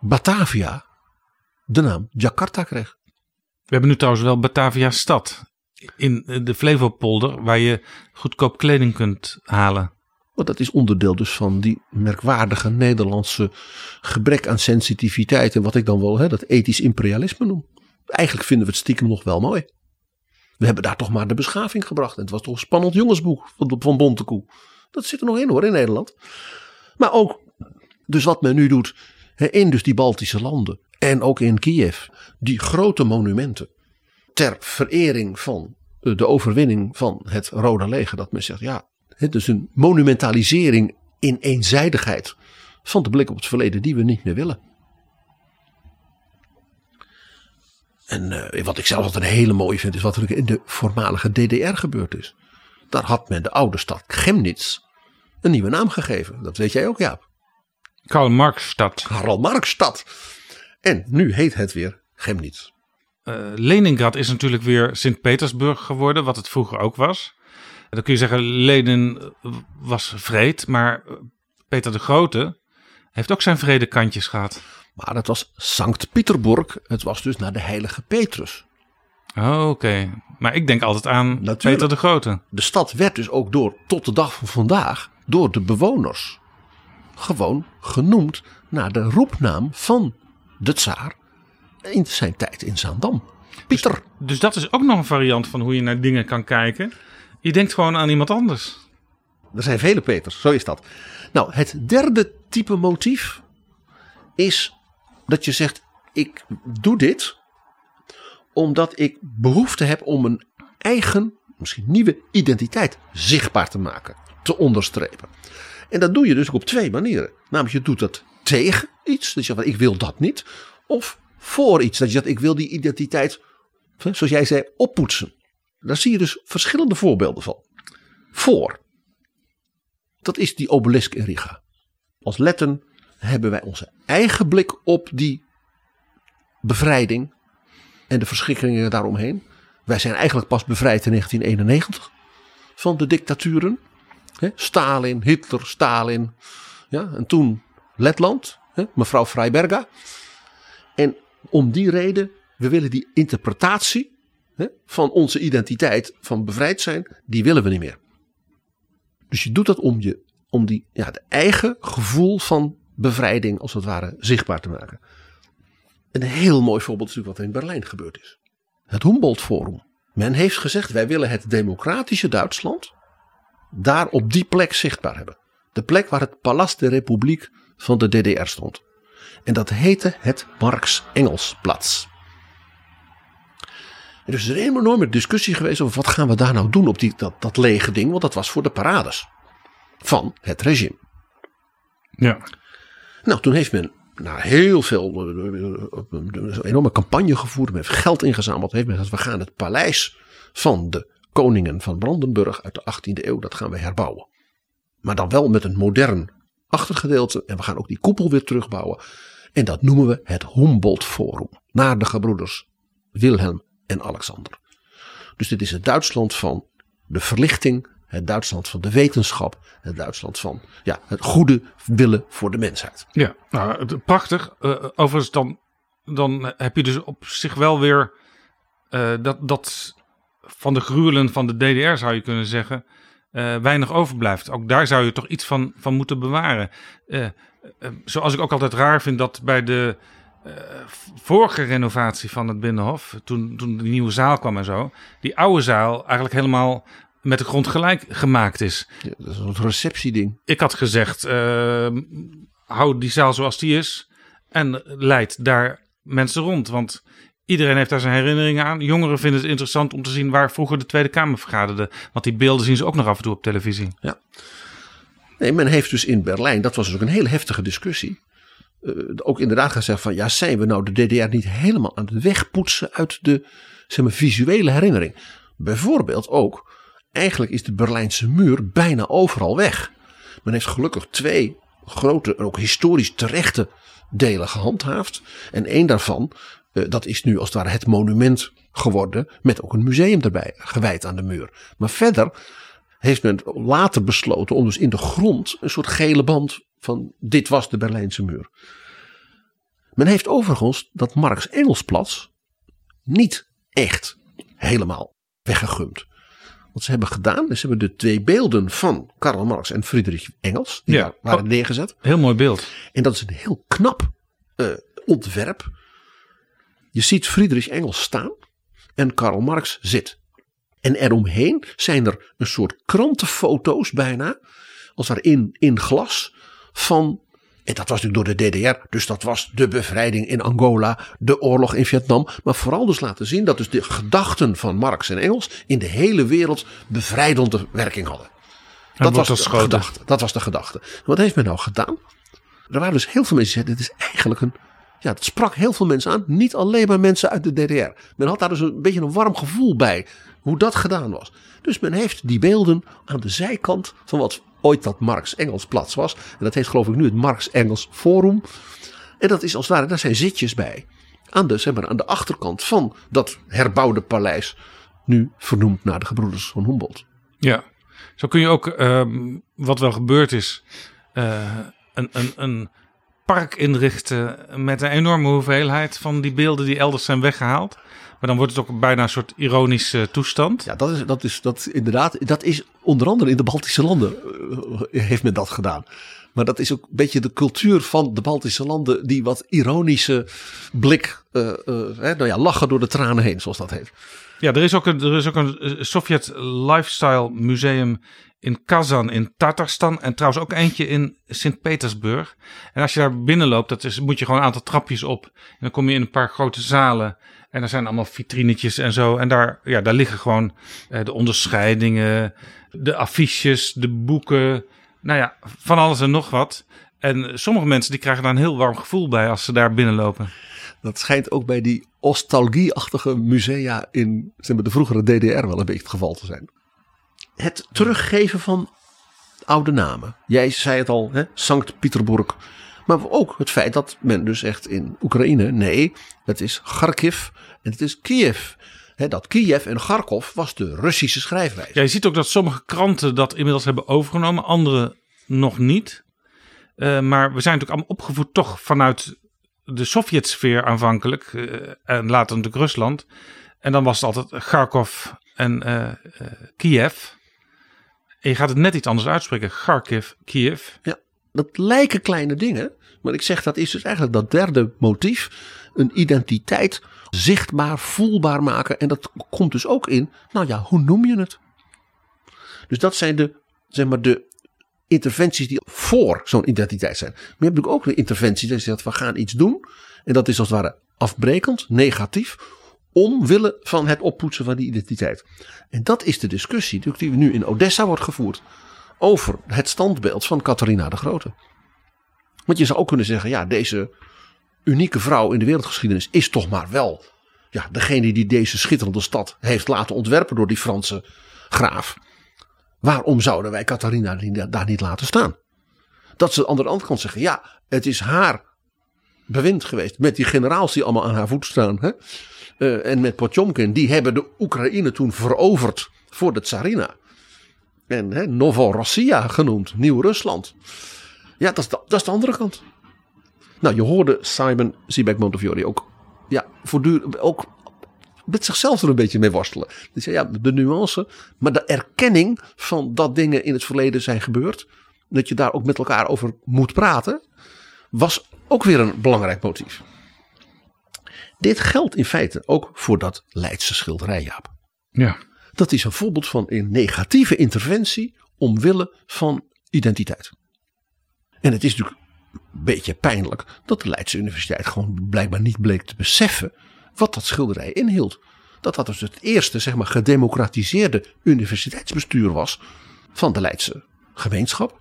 Batavia de naam Jakarta kreeg. We hebben nu trouwens wel Batavia stad in de Flevopolder waar je goedkoop kleding kunt halen. Want dat is onderdeel dus van die merkwaardige Nederlandse gebrek aan sensitiviteit. En wat ik dan wel hè, dat ethisch imperialisme noem. Eigenlijk vinden we het stiekem nog wel mooi. We hebben daar toch maar de beschaving gebracht. En het was toch een spannend jongensboek van, van Bontekoe. Dat zit er nog in hoor in Nederland. Maar ook dus wat men nu doet in dus die Baltische landen. En ook in Kiev. Die grote monumenten. Ter verering van eh, de overwinning van het Rode Leger. Dat men zegt ja het is een monumentalisering in eenzijdigheid van de blik op het verleden die we niet meer willen. En uh, wat ik zelf altijd een hele mooie vind is wat er in de voormalige DDR gebeurd is. Daar had men de oude stad Chemnitz een nieuwe naam gegeven. Dat weet jij ook Jaap. Karl Marxstad. Karl Marxstad. En nu heet het weer Chemnitz. Uh, Leningrad is natuurlijk weer Sint-Petersburg geworden, wat het vroeger ook was. Dan kun je zeggen, Lenin was vreed, maar Peter de Grote heeft ook zijn vrede kantjes gehad. Maar het was Sankt Pieterburg. Het was dus naar de heilige Petrus. Oh, oké. Maar ik denk altijd aan Natuurlijk. Peter de Grote. De stad werd dus ook door, tot de dag van vandaag, door de bewoners gewoon genoemd naar de roepnaam van de tsaar in zijn tijd in Zaandam. Pieter. Dus, dus dat is ook nog een variant van hoe je naar dingen kan kijken. Je denkt gewoon aan iemand anders. Er zijn vele Peters, zo is dat. Nou, het derde type motief is dat je zegt: ik doe dit omdat ik behoefte heb om een eigen, misschien nieuwe identiteit zichtbaar te maken, te onderstrepen. En dat doe je dus ook op twee manieren. Namelijk, je doet dat tegen iets, dus je zegt: ik wil dat niet. Of voor iets, dat je zegt: ik wil die identiteit, zoals jij zei, oppoetsen. Daar zie je dus verschillende voorbeelden van. Voor. Dat is die obelisk in Riga. Als Letten hebben wij onze eigen blik op die bevrijding en de verschrikkingen daaromheen. Wij zijn eigenlijk pas bevrijd in 1991 van de dictaturen. Stalin, Hitler, Stalin. Ja, en toen Letland, mevrouw Freiberga. En om die reden, we willen die interpretatie van onze identiteit, van bevrijd zijn, die willen we niet meer. Dus je doet dat om, je, om die, ja, het eigen gevoel van bevrijding, als het ware, zichtbaar te maken. Een heel mooi voorbeeld is natuurlijk wat in Berlijn gebeurd is. Het Humboldt Forum. Men heeft gezegd, wij willen het democratische Duitsland daar op die plek zichtbaar hebben. De plek waar het Palast de Republiek van de DDR stond. En dat heette het Marx-Engelsplatz. Er is een enorme discussie geweest over wat gaan we daar nou doen op die, dat, dat lege ding. Want dat was voor de parades van het regime. Ja. Nou, toen heeft men na heel veel, een enorme campagne gevoerd. Men heeft geld ingezameld. Heeft men gezegd, we gaan het paleis van de koningen van Brandenburg uit de 18e eeuw, dat gaan we herbouwen. Maar dan wel met een modern achtergedeelte. En we gaan ook die koepel weer terugbouwen. En dat noemen we het Humboldt Forum. Naar de gebroeders Wilhelm en Alexander. Dus dit is het Duitsland van de verlichting, het Duitsland van de wetenschap, het Duitsland van ja, het goede willen voor de mensheid. Ja, nou, prachtig. Uh, overigens, dan, dan heb je dus op zich wel weer uh, dat, dat van de gruwelen van de DDR zou je kunnen zeggen. Uh, weinig overblijft. Ook daar zou je toch iets van, van moeten bewaren. zoals ik ook altijd raar vind dat bij de vorige renovatie van het Binnenhof, toen, toen de nieuwe zaal kwam en zo, die oude zaal eigenlijk helemaal met de grond gelijk gemaakt is. Ja, dat is een receptieding. Ik had gezegd, hou die zaal zoals die is en leid daar mensen rond. Want iedereen heeft daar zijn herinneringen aan. Jongeren vinden het interessant om te zien waar vroeger de Tweede Kamer vergaderde. Want die beelden zien ze ook nog af en toe op televisie. Ja. Nee, men heeft dus in Berlijn, dat was dus ook een hele heftige discussie uh, ook inderdaad gezegd van ja, zijn we nou de DDR niet helemaal aan het wegpoetsen uit de zeg maar, visuele herinnering? Bijvoorbeeld ook, eigenlijk is de Berlijnse muur bijna overal weg. Men heeft gelukkig twee grote ook historisch terechte delen gehandhaafd. En één daarvan, dat is nu als het ware het monument geworden. Met ook een museum erbij, gewijd aan de muur. Maar verder heeft men later besloten om dus in de grond een soort gele band van dit was de Berlijnse muur. Men heeft overigens dat Marx Engelsplatz niet echt helemaal weggegumd. wat ze hebben gedaan, is ze hebben de twee beelden van Karl Marx en Friedrich Engels, die Ja. daar waren Oh. neergezet. Heel mooi beeld. En dat is een heel knap eh, ontwerp. Je ziet Friedrich Engels staan en Karl Marx zit. En eromheen zijn er een soort krantenfoto's bijna, als er in, glas, van. En dat was natuurlijk door de DDR, dus dat was de bevrijding in Angola, de oorlog in Vietnam. Maar vooral dus laten zien dat dus de gedachten van Marx en Engels in de hele wereld bevrijdende werking hadden. Dat was, de gedachte, dat was de gedachte. Wat heeft men nou gedaan? Er waren dus heel veel mensen die zeiden: dit is eigenlijk een. Ja, het sprak heel veel mensen aan. Niet alleen maar mensen uit de DDR. Men had daar dus een beetje een warm gevoel bij. Hoe dat gedaan was. Dus men heeft die beelden aan de zijkant van wat ooit dat Marx-Engels plaats was. En dat heet geloof ik nu het Marx-Engels Forum. En dat is als het ware, daar zijn zitjes bij. Aan de, zeg maar, aan de achterkant van dat herbouwde paleis. Nu vernoemd naar de gebroeders van Humboldt. Ja, zo kun je ook, ehm, wat wel gebeurd is, eh, een, een, een park inrichten met een enorme hoeveelheid van die beelden die elders zijn weggehaald. Maar dan wordt het ook bijna een soort ironische toestand. Ja, dat is, dat is dat inderdaad. Dat is onder andere in de Baltische landen eh, heeft men dat gedaan. Maar dat is ook een beetje de cultuur van de Baltische landen, die wat ironische blik, eh, eh, hè, nou ja, lachen door de tranen heen, zoals dat heet. Ja, er is ook een, er is ook een eh, Sovjet Lifestyle Museum in Kazan in Tatarstan. En trouwens ook eentje in Sint-Petersburg. En als je daar binnenloopt, dat is, moet je gewoon een aantal trapjes op. En dan kom je in een paar grote zalen. En daar zijn allemaal vitrinetjes en zo. En daar, ja, daar liggen gewoon eh, de onderscheidingen, de affiches, de boeken. Nou ja, van alles en nog wat. En sommige mensen die krijgen daar een heel warm gevoel bij als ze daar binnenlopen. Dat schijnt ook bij die nostalgie-achtige musea in zeg maar, de vroegere DDR wel een beetje het geval te zijn. Het teruggeven van oude namen. Jij zei het al? Sankt Petersburg. Maar ook het feit dat men dus echt in Oekraïne, nee, het is Kharkiv en het is Kiev. Dat Kiev en Kharkov was de Russische schrijfwijze. Ja, je ziet ook dat sommige kranten dat inmiddels hebben overgenomen, andere nog niet. Eh, maar we zijn natuurlijk allemaal opgevoed toch vanuit de Sovjetsfeer aanvankelijk. eh, en later natuurlijk Rusland. En dan was het altijd Kharkov en eh, Kiev. En je gaat het net iets anders uitspreken. Kharkiv, Kiev. Ja, dat lijken kleine dingen. Maar ik zeg dat is dus eigenlijk dat derde motief. Een identiteit zichtbaar, voelbaar maken. En dat komt dus ook in, nou ja, hoe noem je het? Dus dat zijn de, zeg maar, de interventies die voor zo'n identiteit zijn. Maar je hebt natuurlijk ook de interventies dat je zegt, we gaan iets doen. En dat is als het ware afbrekend, negatief. Omwille van het oppoetsen van die identiteit. En dat is de discussie die nu in Odessa wordt gevoerd. Over het standbeeld van Catharina de Grote. Want je zou ook kunnen zeggen, ja, deze unieke vrouw in de wereldgeschiedenis is toch maar wel ja, degene die deze schitterende stad heeft laten ontwerpen door die Franse graaf. Waarom zouden wij Catharina daar niet laten staan? Dat ze aan de andere kant zeggen, ja, het is haar bewind geweest met die generaals die allemaal aan haar voet staan. Hè? Uh, en met Potjomkin, die hebben de Oekraïne toen veroverd voor de Tsarina. En hè, Novorossia genoemd, Nieuw-Rusland. Ja, dat is, de, dat is de andere kant. Nou, je hoorde Simon Siebeck Montefiore ook, ja, voortdurend ook met zichzelf er een beetje mee worstelen. Dus ja, de nuance, maar de erkenning van dat dingen in het verleden zijn gebeurd. Dat je daar ook met elkaar over moet praten. Was ook weer een belangrijk motief. Dit geldt in feite ook voor dat Leidse schilderij, Jaap. Ja. Dat is een voorbeeld van een negatieve interventie omwille van identiteit. En het is natuurlijk een beetje pijnlijk dat de Leidse Universiteit gewoon blijkbaar niet bleek te beseffen wat dat schilderij inhield. Dat dat dus het eerste, zeg maar, gedemocratiseerde universiteitsbestuur was van de Leidse gemeenschap.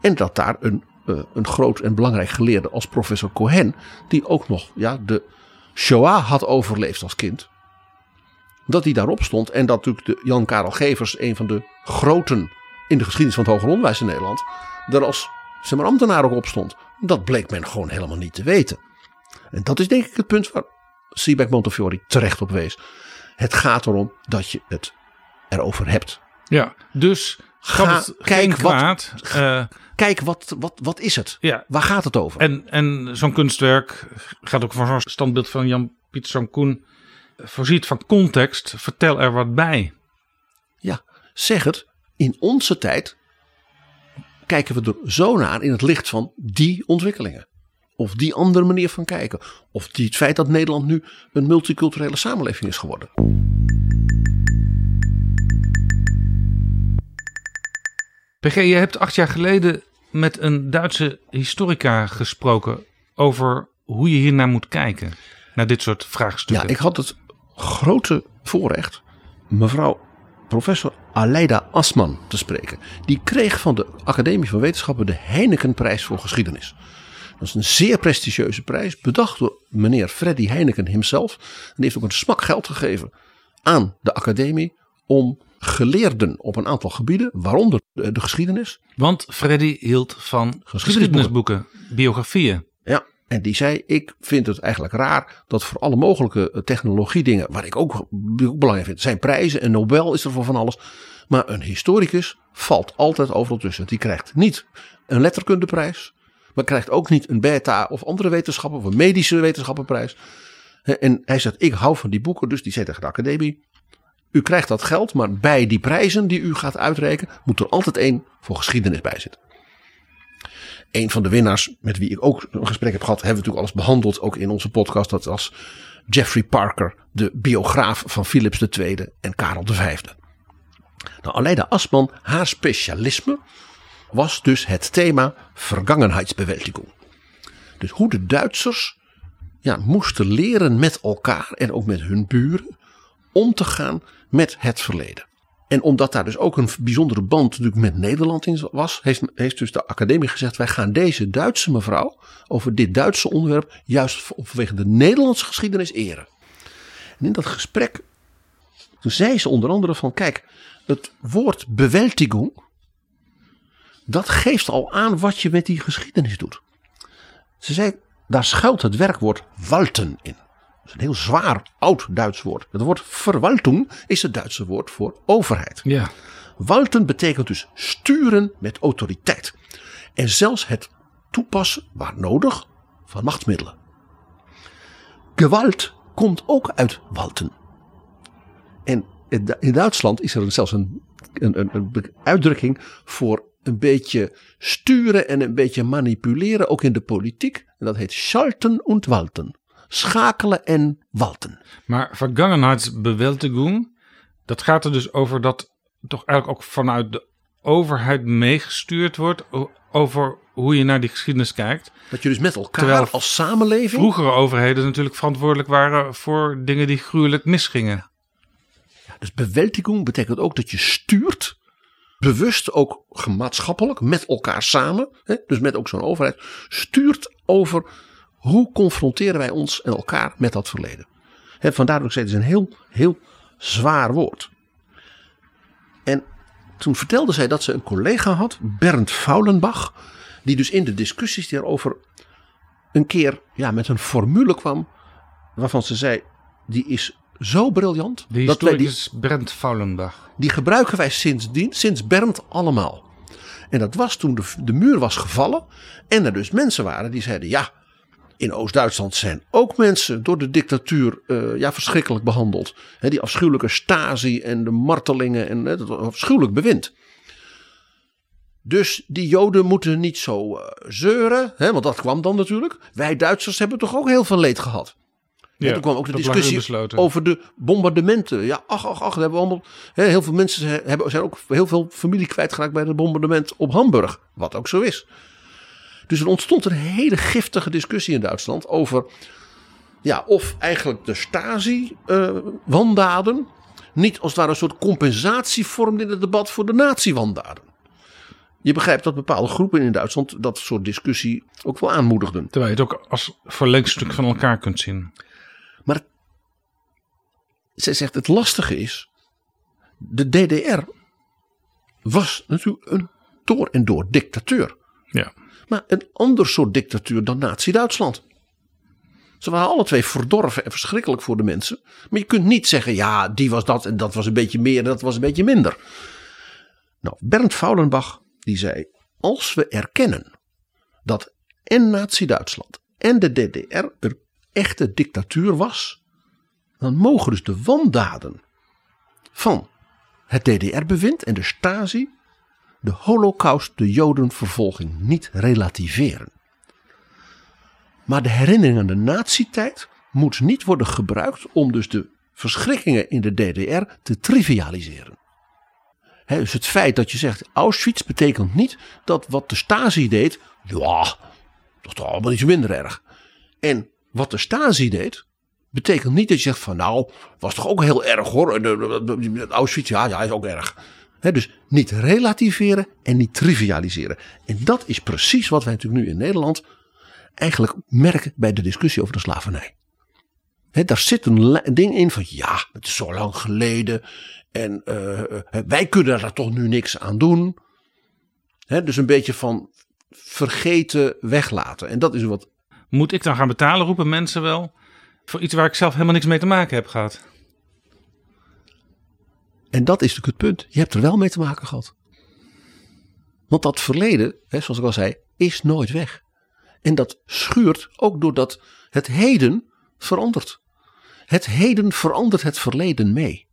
En dat daar een, uh, een groot en belangrijk geleerde als professor Cohen, die ook nog ja, de Shoah had overleefd als kind. Dat hij daarop stond en dat natuurlijk de Jan Karel Gevers, een van de groten in de geschiedenis van het hoger onderwijs in Nederland, er als maar, ambtenaar ook op stond. Dat bleek men gewoon helemaal niet te weten. En dat is denk ik het punt waar Siebeck Montefiore terecht op wees. Het gaat erom dat je het erover hebt. Ja, dus Ga, kijk, kwaad. wat, uh, kijk wat, wat, wat is het? Ja. Waar gaat het over? En, en zo'n kunstwerk gaat ook van zo'n standbeeld van Jan Pieterszoon Koen. Voorziet van context, vertel er wat bij. Ja, zeg het, in onze tijd kijken we er zo naar in het licht van die ontwikkelingen. Of die andere manier van kijken. Of die, het feit dat Nederland nu een multiculturele samenleving is geworden. PG, je hebt acht jaar geleden met een Duitse historica gesproken over hoe je hiernaar moet kijken. Naar dit soort vraagstukken. Ja, ik had het grote voorrecht mevrouw professor Aleida Asman te spreken. Die kreeg van de Academie van Wetenschappen de Heinekenprijs voor geschiedenis. Dat is een zeer prestigieuze prijs, bedacht door meneer Freddy Heineken himself. En die heeft ook een smak geld gegeven aan de academie om geleerden op een aantal gebieden, waaronder de, de geschiedenis. Want Freddy hield van geschiedenisboeken, biografieën. Ja, en die zei: Ik vind het eigenlijk raar dat voor alle mogelijke technologiedingen, waar ik ook, ook belangrijk vind, zijn prijzen en Nobel is er voor van alles. Maar een historicus valt altijd overal tussen. Die krijgt niet een letterkundeprijs, maar krijgt ook niet een beta of andere wetenschappen of een medische wetenschappenprijs. En hij zegt: Ik hou van die boeken, dus die zei tegen de academie: U krijgt dat geld, maar bij die prijzen die u gaat uitrekenen, moet er altijd één voor geschiedenis bij zitten. Een van de winnaars met wie ik ook een gesprek heb gehad, hebben we natuurlijk alles behandeld, ook in onze podcast. Dat was Jeffrey Parker, de biograaf van Philips II en Karel V. Nou, Aleida Asman, haar specialisme was dus het thema vergangenheidsbewältigung. Dus hoe de Duitsers ja, moesten leren met elkaar en ook met hun buren om te gaan met het verleden. En omdat daar dus ook een bijzondere band natuurlijk met Nederland in was, heeft, heeft dus de academie gezegd: wij gaan deze Duitse mevrouw over dit Duitse onderwerp juist vanwege de Nederlandse geschiedenis eren. En in dat gesprek, toen zei ze onder andere van: kijk, het woord bewältigung, dat geeft al aan wat je met die geschiedenis doet. Ze zei: daar schuilt het werkwoord walten in. Een heel zwaar oud Duits woord. Het woord verwaltung is het Duitse woord voor overheid. Ja. Walten betekent dus sturen met autoriteit. En zelfs het toepassen, waar nodig, van machtsmiddelen. Gewalt komt ook uit walten. En in Duitsland is er zelfs een, een, een, een uitdrukking voor een beetje sturen en een beetje manipuleren, ook in de politiek. En dat heet schalten und walten schakelen en walten. Maar Vergangenheitsbewältigung, dat gaat er dus over dat toch eigenlijk ook vanuit de overheid meegestuurd wordt over hoe je naar die geschiedenis kijkt. Dat je dus met elkaar als samenleving. Vroegere overheden natuurlijk verantwoordelijk waren voor dingen die gruwelijk misgingen. Ja, dus bewältigung betekent ook dat je stuurt. Bewust ook gemaatschappelijk, met elkaar samen. Hè, dus met ook zo'n overheid. Stuurt over hoe confronteren wij ons en elkaar met dat verleden? He, vandaar dat ik zei, het is een heel, heel zwaar woord. En toen vertelde zij dat ze een collega had, Bernd Faulenbach, die dus in de discussies daarover een keer ja, met een formule kwam, waarvan ze zei, die is zo briljant. Die dat wij die, Bernd Faulenbach. Die gebruiken wij sindsdien, sinds Bernd allemaal. En dat was toen de, de muur was gevallen en er dus mensen waren die zeiden, ja, in Oost-Duitsland zijn ook mensen door de dictatuur uh, ja, verschrikkelijk behandeld. He, die afschuwelijke stasi en de martelingen en het afschuwelijk bewind. Dus die Joden moeten niet zo uh, zeuren, hè, want dat kwam dan natuurlijk. Wij Duitsers hebben toch ook heel veel leed gehad. Ja, en toen kwam ook de discussie over de bombardementen. Ja, ach, ach, ach. Hebben we allemaal, hè, heel veel mensen hebben, zijn ook heel veel familie kwijtgeraakt bij het bombardement op Hamburg. Wat ook zo is. Dus er ontstond een hele giftige discussie in Duitsland over ja, of eigenlijk de Stasi-wandaden niet als het ware een soort compensatie vormden in het debat voor de nazi-wandaden. Je begrijpt dat bepaalde groepen in Duitsland dat soort discussie ook wel aanmoedigden. Terwijl je het ook als verlengstuk van elkaar kunt zien. Maar zij zegt het lastige is, de DDR was natuurlijk een door en door dictateur. Ja maar een ander soort dictatuur dan Nazi-Duitsland. Ze waren alle twee verdorven en verschrikkelijk voor de mensen. Maar je kunt niet zeggen, ja, die was dat en dat was een beetje meer en dat was een beetje minder. Nou, Bernd Faulenbach die zei, als we erkennen dat en Nazi-Duitsland en de DDR een echte dictatuur was, dan mogen dus de wandaden van het DDR-bewind en de Stasi de holocaust, de jodenvervolging, niet relativeren. Maar de herinnering aan de nazi-tijd moet niet worden gebruikt om dus de verschrikkingen in de DDR te trivialiseren. dus het feit dat je zegt Auschwitz betekent niet dat wat de Stasi deed, ja, dat is toch allemaal iets minder erg. En wat de Stasi deed, betekent niet dat je zegt van nou, was toch ook heel erg hoor. Auschwitz, ja, ja, is ook erg. Dus niet relativeren en niet trivialiseren. En dat is precies wat wij natuurlijk nu in Nederland eigenlijk merken bij de discussie over de slavernij. daar zit een ding in van ja, het is zo lang geleden en uh, wij kunnen daar toch nu niks aan doen. dus een beetje van vergeten weglaten. En dat is wat. Moet ik dan gaan betalen, roepen mensen wel, voor iets waar ik zelf helemaal niks mee te maken heb gehad? En dat is natuurlijk het punt. Je hebt er wel mee te maken gehad. Want dat verleden, zoals ik al zei, is nooit weg. En dat schuurt ook doordat het heden verandert. Het heden verandert het verleden mee.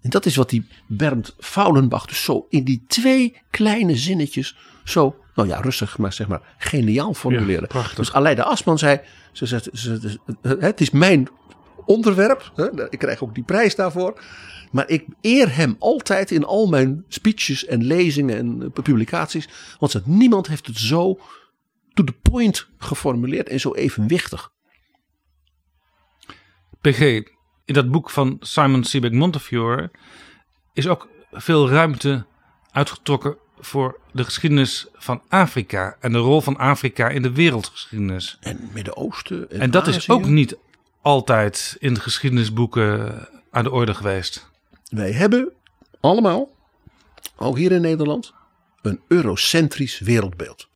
En dat is wat die Bernd Faulenbach dus zo in die twee kleine zinnetjes zo, nou ja, rustig, maar zeg maar geniaal formuleren. Ja, dus Aleida Asman zei, ze zegt, ze, het is mijn onderwerp, ik krijg ook die prijs daarvoor. Maar ik eer hem altijd in al mijn speeches en lezingen en publicaties. Want niemand heeft het zo to the point geformuleerd en zo evenwichtig. PG, in dat boek van Simon Sebag Montefiore is ook veel ruimte uitgetrokken voor de geschiedenis van Afrika en de rol van Afrika in de wereldgeschiedenis. En Midden-Oosten. En, en, dat is ook niet altijd in de geschiedenisboeken aan de orde geweest. Wij hebben allemaal, ook hier in Nederland, een eurocentrisch wereldbeeld.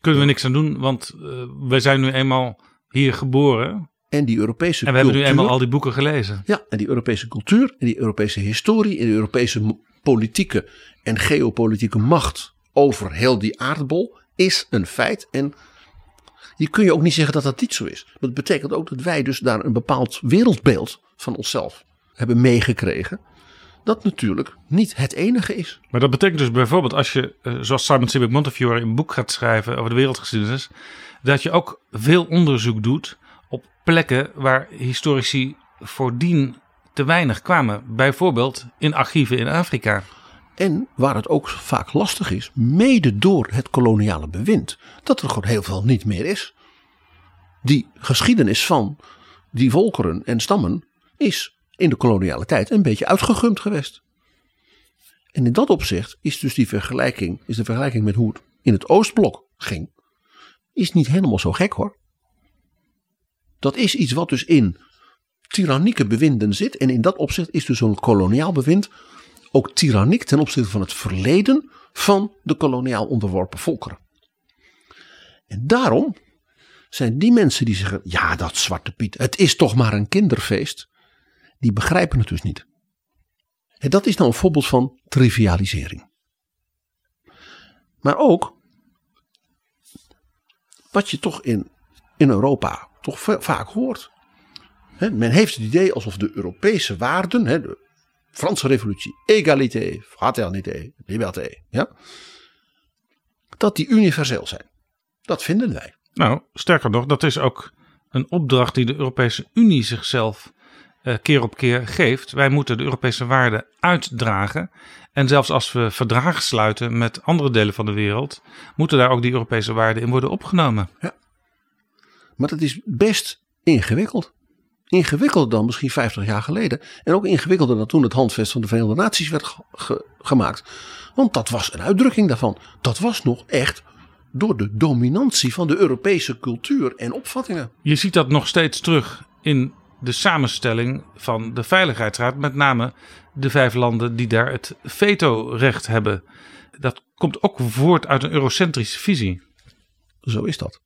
Kunnen we niks aan doen, want uh, wij zijn nu eenmaal hier geboren. En die Europese En we hebben nu eenmaal al die boeken gelezen. Ja, en die Europese cultuur en die Europese historie en die Europese politieke en geopolitieke macht over heel die aardbol is een feit. En je kun je ook niet zeggen dat dat niet zo is. Dat betekent ook dat wij dus daar een bepaald wereldbeeld van onszelf hebben meegekregen dat natuurlijk niet het enige is. Maar dat betekent dus bijvoorbeeld als je, eh, zoals Simon Sebag Montefiore een boek gaat schrijven over de wereldgeschiedenis, dat je ook veel onderzoek doet op plekken waar historici voordien te weinig kwamen. Bijvoorbeeld in archieven in Afrika. En waar het ook vaak lastig is, mede door het koloniale bewind, dat er gewoon heel veel niet meer is. Die geschiedenis van die volkeren en stammen is in de koloniale tijd een beetje uitgegumd geweest. En in dat opzicht is dus die vergelijking, is de vergelijking met hoe het in het Oostblok ging, is niet helemaal zo gek hoor. Dat is iets wat dus in tyrannieke bewinden zit. En in dat opzicht is dus zo'n koloniaal bewind ook tyranniek ten opzichte van het verleden van de koloniaal onderworpen volkeren. En daarom zijn die mensen die zeggen: ja, dat Zwarte Piet, het is toch maar een kinderfeest die begrijpen het dus niet. En dat is nou een voorbeeld van trivialisering. Maar ook wat je toch in, in Europa toch vaak hoort. men heeft het idee alsof de Europese waarden, de Franse revolutie, égalité, fraternité, liberté, ja, dat die universeel zijn. Dat vinden wij. Nou, sterker nog, dat is ook een opdracht die de Europese Unie zichzelf uh, keer op keer geeft. Wij moeten de Europese waarden uitdragen. En zelfs als we verdragen sluiten met andere delen van de wereld, moeten daar ook die Europese waarden in worden opgenomen. Ja. Maar dat is best ingewikkeld. Ingewikkelder dan misschien 50 jaar geleden. En ook ingewikkelder dan toen het handvest van de Verenigde Naties werd gemaakt. Want dat was een uitdrukking daarvan. Dat was nog echt door de dominantie van de Europese cultuur en opvattingen. Je ziet dat nog steeds terug in de samenstelling van de Veiligheidsraad. Met name de vijf landen die daar het vetorecht hebben. Dat komt ook voort uit een eurocentrische visie. Zo is dat.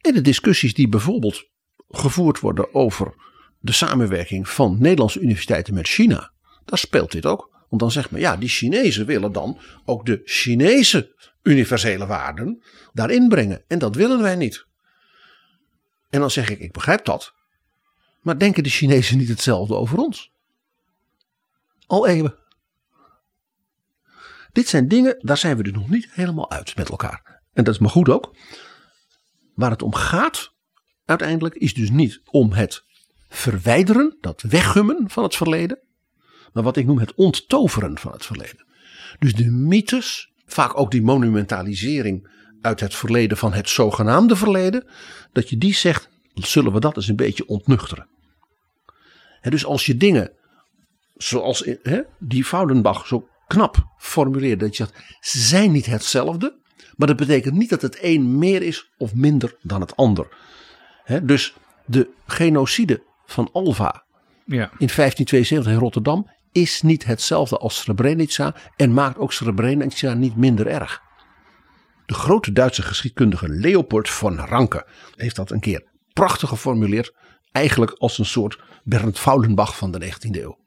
En de discussies die bijvoorbeeld gevoerd worden over de samenwerking van Nederlandse universiteiten met China. Daar speelt dit ook. Want dan zegt men, ja, die Chinezen willen dan ook de Chinese universele waarden daarin brengen. En dat willen wij niet. En dan zeg ik, ik begrijp dat. Maar denken de Chinezen niet hetzelfde over ons? Al eeuwen. Dit zijn dingen, daar zijn we er nog niet helemaal uit met elkaar. En dat is maar goed ook. Waar het om gaat, uiteindelijk, is dus niet om het verwijderen, dat weggummen van het verleden. Maar wat ik noem het onttoveren van het verleden. Dus de mythes, vaak ook die monumentalisering uit het verleden van het zogenaamde verleden. Dat je die zegt, zullen we dat eens een beetje ontnuchteren. dus als je dingen zoals die Foudenbach zo knap formuleerde. Dat je zegt, ze zijn niet hetzelfde. Maar dat betekent niet dat het een meer is of minder dan het ander. Dus de genocide van Alva ja. in 1572 in Rotterdam is niet hetzelfde als Srebrenica en maakt ook Srebrenica niet minder erg. De grote Duitse geschiedkundige Leopold von Ranke heeft dat een keer prachtig geformuleerd, eigenlijk als een soort Bernd Faulenbach van de 19e eeuw.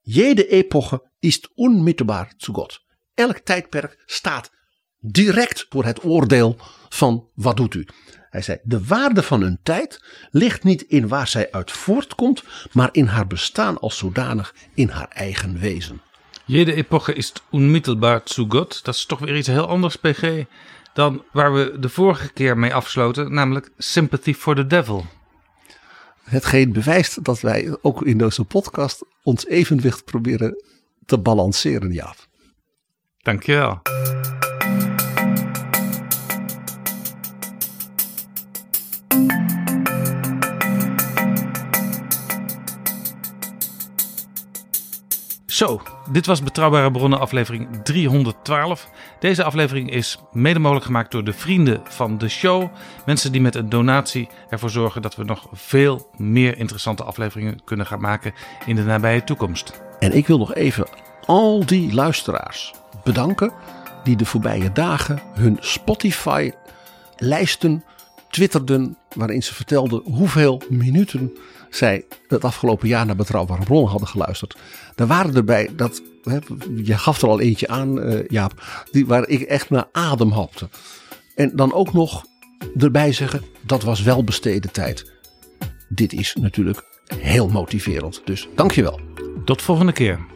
Jede epoche is onmittelbaar zu God. Elk tijdperk staat direct voor het oordeel van wat doet u. Hij zei, de waarde van een tijd ligt niet in waar zij uit voortkomt, maar in haar bestaan als zodanig in haar eigen wezen. Jede epoche is onmittelbaar zu God. Dat is toch weer iets heel anders, PG, dan waar we de vorige keer mee afsloten, namelijk Sympathy for the Devil. Hetgeen bewijst dat wij ook in deze podcast ons evenwicht proberen te balanceren, Jaap. Dankjewel. Zo, dit was Betrouwbare Bronnen aflevering 312. Deze aflevering is mede mogelijk gemaakt door de vrienden van de show. Mensen die met een donatie ervoor zorgen dat we nog veel meer interessante afleveringen kunnen gaan maken in de nabije toekomst. En ik wil nog even al die luisteraars bedanken die de voorbije dagen hun Spotify lijsten twitterden waarin ze vertelden hoeveel minuten zij het afgelopen jaar naar Betrouwbare Bronnen hadden geluisterd. Daar waren erbij, dat, je gaf er al eentje aan uh, Jaap, die, waar ik echt naar adem hapte. En dan ook nog erbij zeggen, dat was wel besteden tijd. Dit is natuurlijk heel motiverend, dus dankjewel. Tot volgende keer.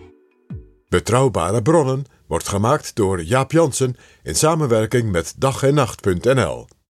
Betrouwbare Bronnen wordt gemaakt door Jaap Jansen in samenwerking met dag en nacht.nl.